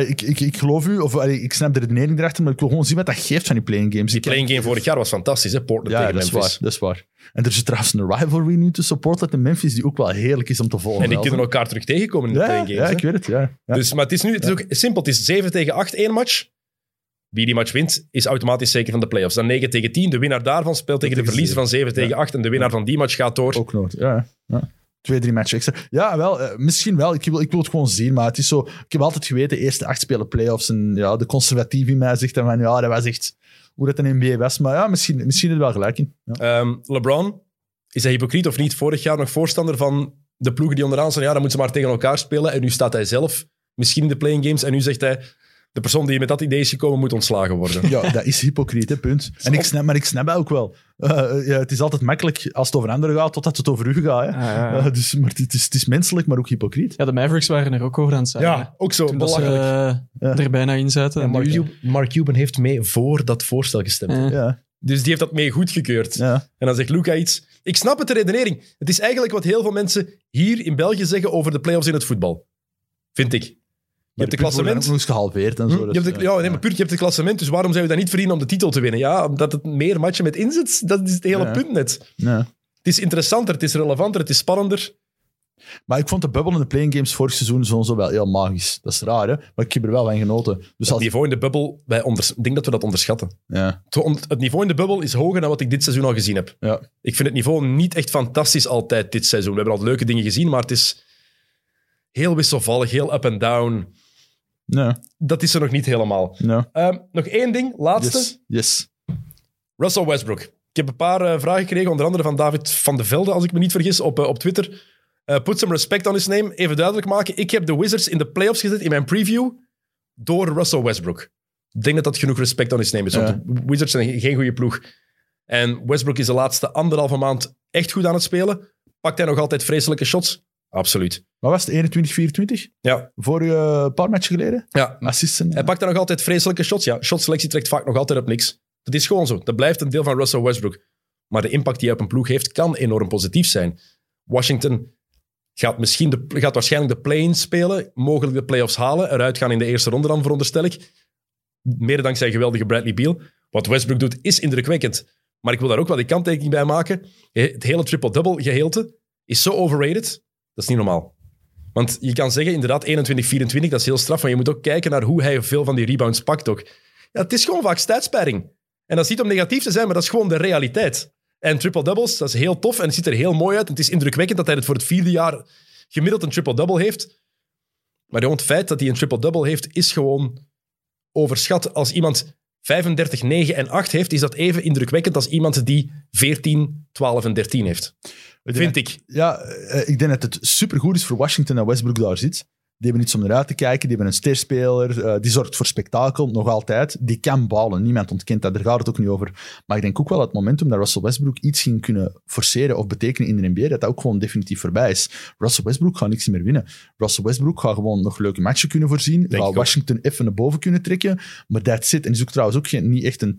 Ik, ik, ik geloof u, of ik snap de redenering erachter, maar ik wil gewoon zien wat dat geeft van die playing games. Die playing game vorig jaar was fantastisch, hè? Portland Ja, tegen dat is, waar, dat is waar. En er zit trouwens een rivalry nu tussen Portland en Memphis die ook wel heerlijk is om te volgen. En die kunnen elkaar terug tegenkomen in de ja, playing games. ja, hè. ik weet het. Ja. Ja. Dus, maar het is nu het is ook simpel. Het is 7 tegen 8 één match. Wie die match wint, is automatisch zeker van de playoffs. Dan 9 tegen 10. De winnaar daarvan speelt tegen de verliezer van 7 tegen 8. En de winnaar van die match gaat door. Ook nooit. Ja, ja. Twee, drie matchen. Ja, wel, eh, misschien wel. Ik wil, ik wil het gewoon zien, maar het is zo... Ik heb altijd geweten, eerste acht spelen playoffs. En ja, de conservatief in mij zegt dan van, ja, dat was echt hoe dat een NBA was. Maar ja, misschien, misschien is er wel gelijk in. Ehm, LeBron, is hij hypocriet of niet? Vorig jaar nog voorstander van de ploegen die onderaan staan. Ja, dan moeten ze maar tegen elkaar spelen. En nu staat hij zelf misschien in de playing games. En nu zegt hij, de persoon die met dat idee is gekomen, moet ontslagen worden. Ja, dat is hypocriet, hè, punt. En ik snap, maar ik snap dat ook wel. Eh, ja, het is altijd makkelijk als het over anderen gaat, totdat het over u gaat. Hè. Ah, ja, ja. Eh, dus, maar het is, het is menselijk, maar ook hypocriet. Ja, de Mavericks waren er ook over aan het zijn. hè. Ja, ook zo Toen dat ze eh, er bijna in zaten. En En Mark, nu- Cuban, Mark Cuban heeft mee voor dat voorstel gestemd. Eh, Ja, Dus die heeft dat mee goedgekeurd. ja. En dan zegt Luca iets. Ik snap het, de redenering. Het is eigenlijk wat heel veel mensen hier in België zeggen over de play-offs in het voetbal. Vind ik. Je hebt de klassement. nog eens gehalveerd en zo. Hm, dus, je hebt de, ja, nee, maar puur, je hebt het klassement, dus waarom zou je dat niet verdienen om de titel te winnen? Ja, omdat het meer matchen met inzet, dat is het hele punt net. Ja. Het is interessanter, het is relevanter, het is spannender. Maar ik vond de bubbel in de playing games vorig seizoen zo, zo wel heel magisch. Dat is raar, hè? Maar ik heb er wel van genoten. Dus Het als, niveau in de bubbel, wij onders- ik denk dat we dat onderschatten. ja, Het niveau in de bubbel is hoger dan wat ik dit seizoen al gezien heb. ja. Ik vind het niveau niet echt fantastisch altijd dit seizoen. We hebben al leuke dingen gezien, maar het is heel wisselvallig, heel up en down. Ja, Dat is er nog niet helemaal. ja. Ehm, nog één ding, laatste. Yes, yes. Russell Westbrook. Ik heb een paar eh, vragen gekregen, onder andere van David van de Velde, als ik me niet vergis, op, eh, op Twitter. Eh put some respect on his name. Even duidelijk maken, ik heb de Wizards in de playoffs gezet in mijn preview door Russell Westbrook. Ik denk dat dat genoeg respect on his name is, want Ja. de Wizards zijn geen goede ploeg. En Westbrook is de laatste anderhalve maand echt goed aan het spelen. Pakt hij nog altijd vreselijke shots? Absoluut. Wat was het? 21, 24? Ja, Vorige uh, paar matchen geleden? ja. Assisten. Hij pakt daar nog altijd vreselijke shots. Ja, shotselectie trekt vaak nog altijd op niks. Dat is gewoon zo. Dat blijft een deel van Russell Westbrook. Maar de impact die hij op een ploeg heeft, kan enorm positief zijn. Washington gaat, misschien de, gaat waarschijnlijk de play-in spelen, mogelijk de playoffs halen, eruit gaan in de eerste ronde dan, veronderstel ik. Mede dankzij geweldige Bradley Beal. Wat Westbrook doet, is indrukwekkend. Maar ik wil daar ook wel die kanttekening bij maken. Het hele triple-double geheelte is zo overrated. Dat is niet normaal. Want je kan zeggen, inderdaad, 21-24, dat is heel straf. Maar je moet ook kijken naar hoe hij veel van die rebounds pakt ook. Ja, het is gewoon vaak stijdsperring. En dat is niet om negatief te zijn, maar dat is gewoon de realiteit. En triple-doubles, dat is heel tof en het ziet er heel mooi uit. En het is indrukwekkend dat hij het voor het vierde jaar gemiddeld een triple-double heeft. Maar het feit dat hij een triple-double heeft, is gewoon overschat. Als iemand 35, 9 en 8 heeft, is dat even indrukwekkend als iemand die 14, 12 en 13 heeft. Vind ik. Ja, eh, ik denk dat het supergoed is voor Washington dat Westbrook daar zit. Die hebben iets om naar uit te kijken. Die hebben een sterspeler. eh, die zorgt voor spektakel, nog altijd. Die kan ballen. Niemand ontkent dat. Daar gaat het ook niet over. Maar ik denk ook wel dat het momentum dat Russell Westbrook iets ging kunnen forceren of betekenen in de NBA, dat dat ook gewoon definitief voorbij is. Russell Westbrook gaat niks meer winnen. Russell Westbrook gaat gewoon nog leuke matchen kunnen voorzien. ik Gaat. Washington even naar boven kunnen trekken. Maar that's it. En is ook trouwens ook geen, niet echt een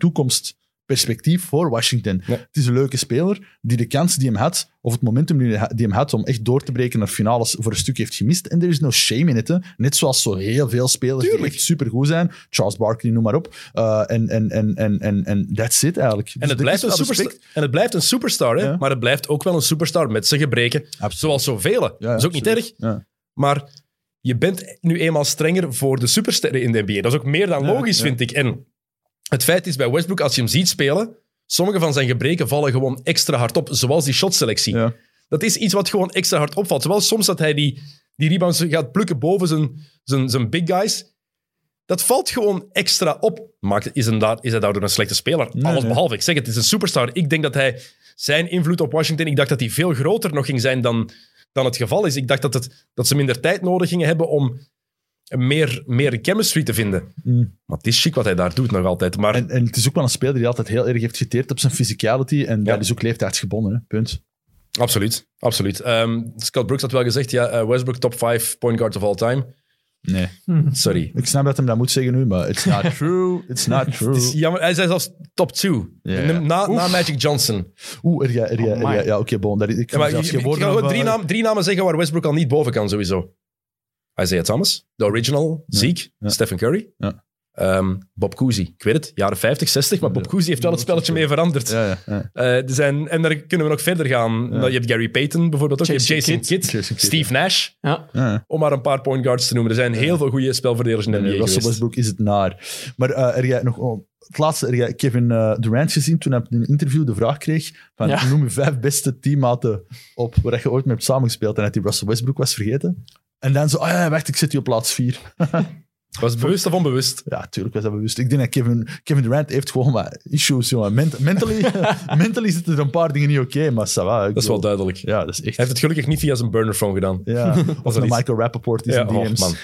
toekomstperspectief voor Washington. Het is een leuke speler die de kans die hem had, of het momentum die hem had om echt door te breken naar finales voor een stuk heeft gemist. En er is no shame in het. Hè. Net zoals zo heel veel spelers Tuurlijk. die echt supergoed zijn. Charles Barkley, noem maar op. Uh, en, en, en, en, en, en that's it eigenlijk. En Dus het, blijft een superstar, en het blijft een superstar, hè? Ja. maar het blijft ook wel een superstar met zijn gebreken. Zoals zoveel. Ja, dat is ook niet erg. Maar je bent nu eenmaal strenger voor de supersterren in de NBA. Dat is ook meer dan logisch, vind ik. En het feit is bij Westbrook, als je hem ziet spelen, sommige van zijn gebreken vallen gewoon extra hard op, zoals die shotselectie. Ja. Dat is iets wat gewoon extra hard opvalt. Terwijl soms dat hij die, die rebounds gaat plukken boven zijn, zijn, zijn big guys. Dat valt gewoon extra op. Maakt, is, daar, is hij daardoor een slechte speler? Nee, Alles nee. behalve. Ik zeg het, het is een superstar. Ik denk dat hij zijn invloed op Washington, ik dacht dat die veel groter nog ging zijn dan, dan het geval is. Ik dacht dat, het, dat ze minder tijd nodig gingen hebben om meer, meer chemistry te vinden. Mm. Maar het is chic wat hij daar doet nog altijd. Maar En, en het is ook wel een speler die altijd heel erg heeft geteerd op zijn physicality. En Ja. dat is ook leeftijdsgebonden. Hè. Punt. absoluut, absoluut. Ehm, Scott Brooks had wel gezegd, ja, eh, Westbrook top 5 point guard of all time. Nee. Sorry. Ik snap dat hem dat moet zeggen nu, maar it's not true. It's not true. Het is jammer. Hij zei zelfs top 2. Ja, ja. Na, na Magic Johnson. Oeh, er ja, er ja, er ja, ja oké, bon. Dat, ik Ja, kan maar over- drie, naam, drie namen zeggen waar Westbrook al niet boven kan, sowieso. Isaiah Thomas, de original, Zeke, ja. Stephen Curry. Ja. Ehm, Bob Cousy, ik weet het, jaren 50, 60, maar Bob Cousy heeft wel het spelletje mee veranderd. Ja, ja, ja. Eh, er zijn, en daar kunnen we nog verder gaan. Nou, Je hebt Gary Payton bijvoorbeeld ook, je hebt Jason Jason Kidd, Jason Kidd, Steve Nash, Ja. ja. om maar een paar point guards te noemen. Er zijn heel veel goede spelverdelers in de NBA Russell geweest. Westbrook is het naar. Maar eh er jij nog oh, het laatste, er jij Kevin eh, Durant gezien toen hij in een interview de vraag kreeg van Ja. noem je vijf beste teammaten op waar je ooit mee hebt samengespeeld en dat hij Russell Westbrook was vergeten. En dan zo, ah ja, wacht, ik zet je op plaats vier. Was het bewust of onbewust? Ja, tuurlijk was dat bewust. Ik denk dat Kevin, Kevin Durant heeft gewoon wat issues, jongen. Ment- mentally, mentally zitten er een paar dingen niet oké, maar ça va. Dat is wel duidelijk. Ja, dat is echt... Hij heeft het gelukkig niet via zijn burnerphone gedaan. Ja, of een Michael Rappaport is Ja, in oh, man.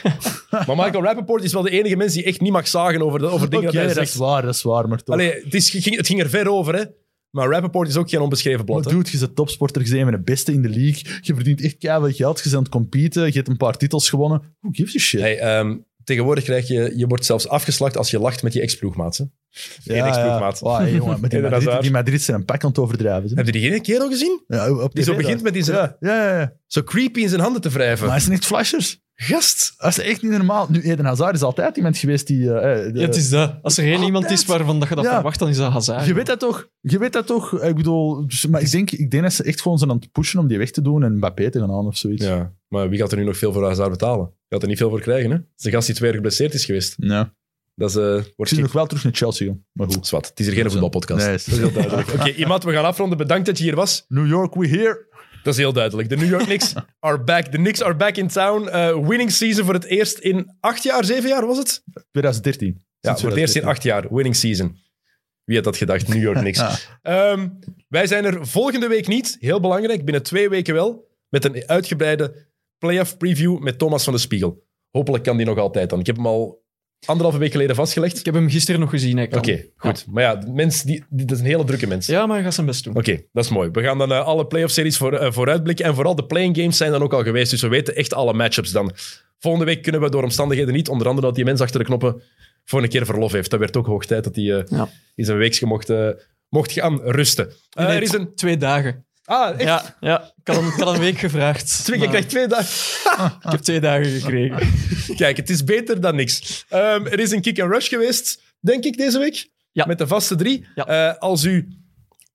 Maar Michael Rappaport is wel de enige mens die echt niet mag zagen over, de, over dingen Oké, dat hij dat zegt. is waar, dat is waar, maar toch. Allee, het, is, ging, het ging er ver over, hè. Maar Rappaport is ook geen onbeschreven blad. Maar hè. dude, je bent topsporter, je bent een de beste in de league. Je verdient echt keihard geld, je bent aan het competen, je hebt een paar titels gewonnen. Who gives a shit? Hey, ehm, tegenwoordig krijg je... Je wordt zelfs afgeslacht als je lacht met je ex-ploegmaat. Geen ex-ploegmaat. Oh, hey, jongen, met die, Madrid, die Madrid zijn een pak aan het overdrijven. Ze. Heb je die geen keer al gezien? Ja, op Die zo begint met die zijn, Ja, ja, ja, ja. zo creepy in zijn handen te wrijven. Maar hij zijn echt flashers. Gast! Dat is echt niet normaal. Nu, Eden Hazard is altijd iemand geweest die... eh, eh, de- Ja, het is dat. Als er geen iemand is waarvan dat je dat Ja. verwacht, dan is dat Hazard. Je weet dat toch? Je weet dat toch? Ik bedoel, dus- maar ik denk, ik denk dat ze echt gewoon zijn aan het pushen om die weg te doen en Mbappé te gaan aan of zoiets. Ja, maar wie gaat er nu nog veel voor Hazard betalen? Je gaat er niet veel voor krijgen, hè? Het is een gast die twee jaar geblesseerd is geweest. Ja. Dat is, eh, Ik wordt zie geen... nog wel terug naar Chelsea gaan. Maar goed. Zwat, het is hier geen voetbalpodcast. Nee, dat is heel duidelijk. Oké, iemand, we gaan afronden. Bedankt dat je hier was. New York, we here. Dat is heel duidelijk. De New York Knicks are back. De Knicks are back in town. Eh, winning season voor het eerst in acht jaar, zeven jaar was het? 2013. Ja, voor het eerst in 2013. acht jaar. Winning season. Wie had dat gedacht? New York Knicks. Ehm, wij zijn er volgende week niet. Heel belangrijk. Binnen twee weken wel. Met een uitgebreide playoff preview met Thomas van de Spiegel. Hopelijk kan die nog altijd dan. Ik heb hem al anderhalve week geleden vastgelegd. Ik heb hem gisteren nog gezien. Oké, goed. Maar ja, mens, die, die, dat is een hele drukke mens. Ja, maar hij gaat zijn best doen. Oké, dat is mooi. We gaan dan eh, alle playoff-series voor, eh, vooruitblikken. En vooral de playing games zijn dan ook al geweest. Dus we weten echt alle matchups dan. Volgende week kunnen we door omstandigheden niet. Onder andere dat die mens achter de knoppen voor een keer verlof heeft. Dat werd ook hoog tijd dat hij Ja. in zijn weekje mocht, eh, mocht gaan rusten. Er is een... Twee dagen. Ah, echt? Ja, ja. Ik, had een, ik had een week gevraagd. Twee, je maar krijgt twee dagen. Ik heb twee dagen gekregen. Kijk, het is beter dan niks. Ehm, er is een kick-and-rush geweest, denk ik, deze week. Ja. Met de vaste drie. Ja. Eh, als u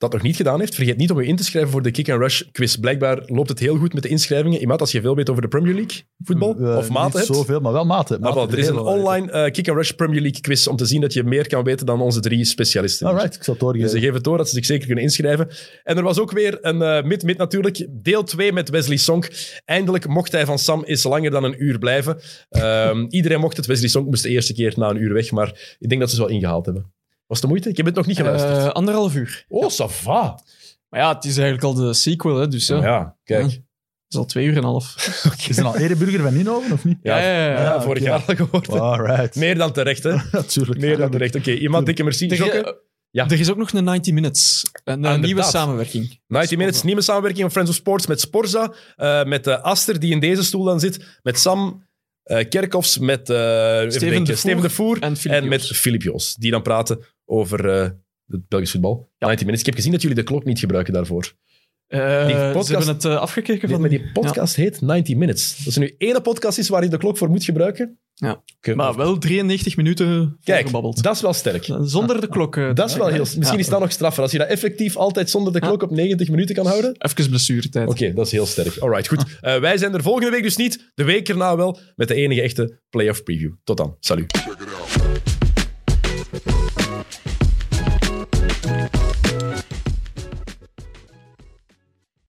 dat nog niet gedaan heeft, vergeet niet om u in te schrijven voor de kick-and-rush quiz. Blijkbaar loopt het heel goed met de inschrijvingen. Iemand, als je veel weet over de Premier League voetbal, Eh, of maten Niet hebt. zoveel, maar wel maten. Maar Maten wel, er is een online eh, kick-and-rush Premier League quiz om te zien dat je meer kan weten dan onze drie specialisten. Alright, ik zal het doorgeven. Dus ze geven het door dat ze zich zeker kunnen inschrijven. En er was ook weer een eh mid-mid natuurlijk. Deel 2 met Wesley Sonk. Eindelijk mocht hij van Sam eens langer dan een uur blijven. Ehm, iedereen mocht het. Wesley Sonk moest de eerste keer na een uur weg. Maar ik denk dat ze het wel ingehaald hebben. Was het de moeite? Ik heb het nog niet geluisterd. Eh, anderhalf uur. oh, ça va. Maar ja, het is eigenlijk al de sequel, hè, dus ja. Ja, Het kijk. is al twee uur en een half. Is er al Ereburger van Inhoven, of niet? Ja, Ja, ja, ja. ja, vorig oké. jaar al geworden. Alright. Meer dan terecht, hè? Natuurlijk. Meer dan terecht. Oké, iemand dikke merci. Er, Jokke? eh, Ja. er is ook nog een 90 Minutes. Een, eh, Ah, nieuwe inderdaad. samenwerking. 90 Minutes, nieuwe samenwerking van Friends of Sports met Sporza, eh, met eh, Aster, die in deze stoel dan zit, met Sam eh Kerkhoffs, met eh, even Steven denken, de Voer Steven de Voer En, Filip met. Filip Joos, die dan praten over eh, het Belgisch voetbal. 90 Minutes. Ik heb gezien dat jullie de klok niet gebruiken daarvoor. Eh, die podcast- Ze hebben het eh, afgekeken Nee, van... maar die podcast heet 90 Minutes. Dat is nu ene podcast is waar je de klok voor moet gebruiken. Ja. Maar wel 93 minuten Kijk, gebabbeld. dat is wel sterk. Zonder de klok. eh, Dat is wel heel... Misschien is dat nog straffer. Als je dat effectief altijd zonder de klok op 90 minuten kan houden. Even blessuretijd. Oké, dat is heel sterk. Alright, goed. Eh, wij zijn er volgende week dus niet. De week erna wel. Met de enige echte playoff preview. Tot dan. Salut.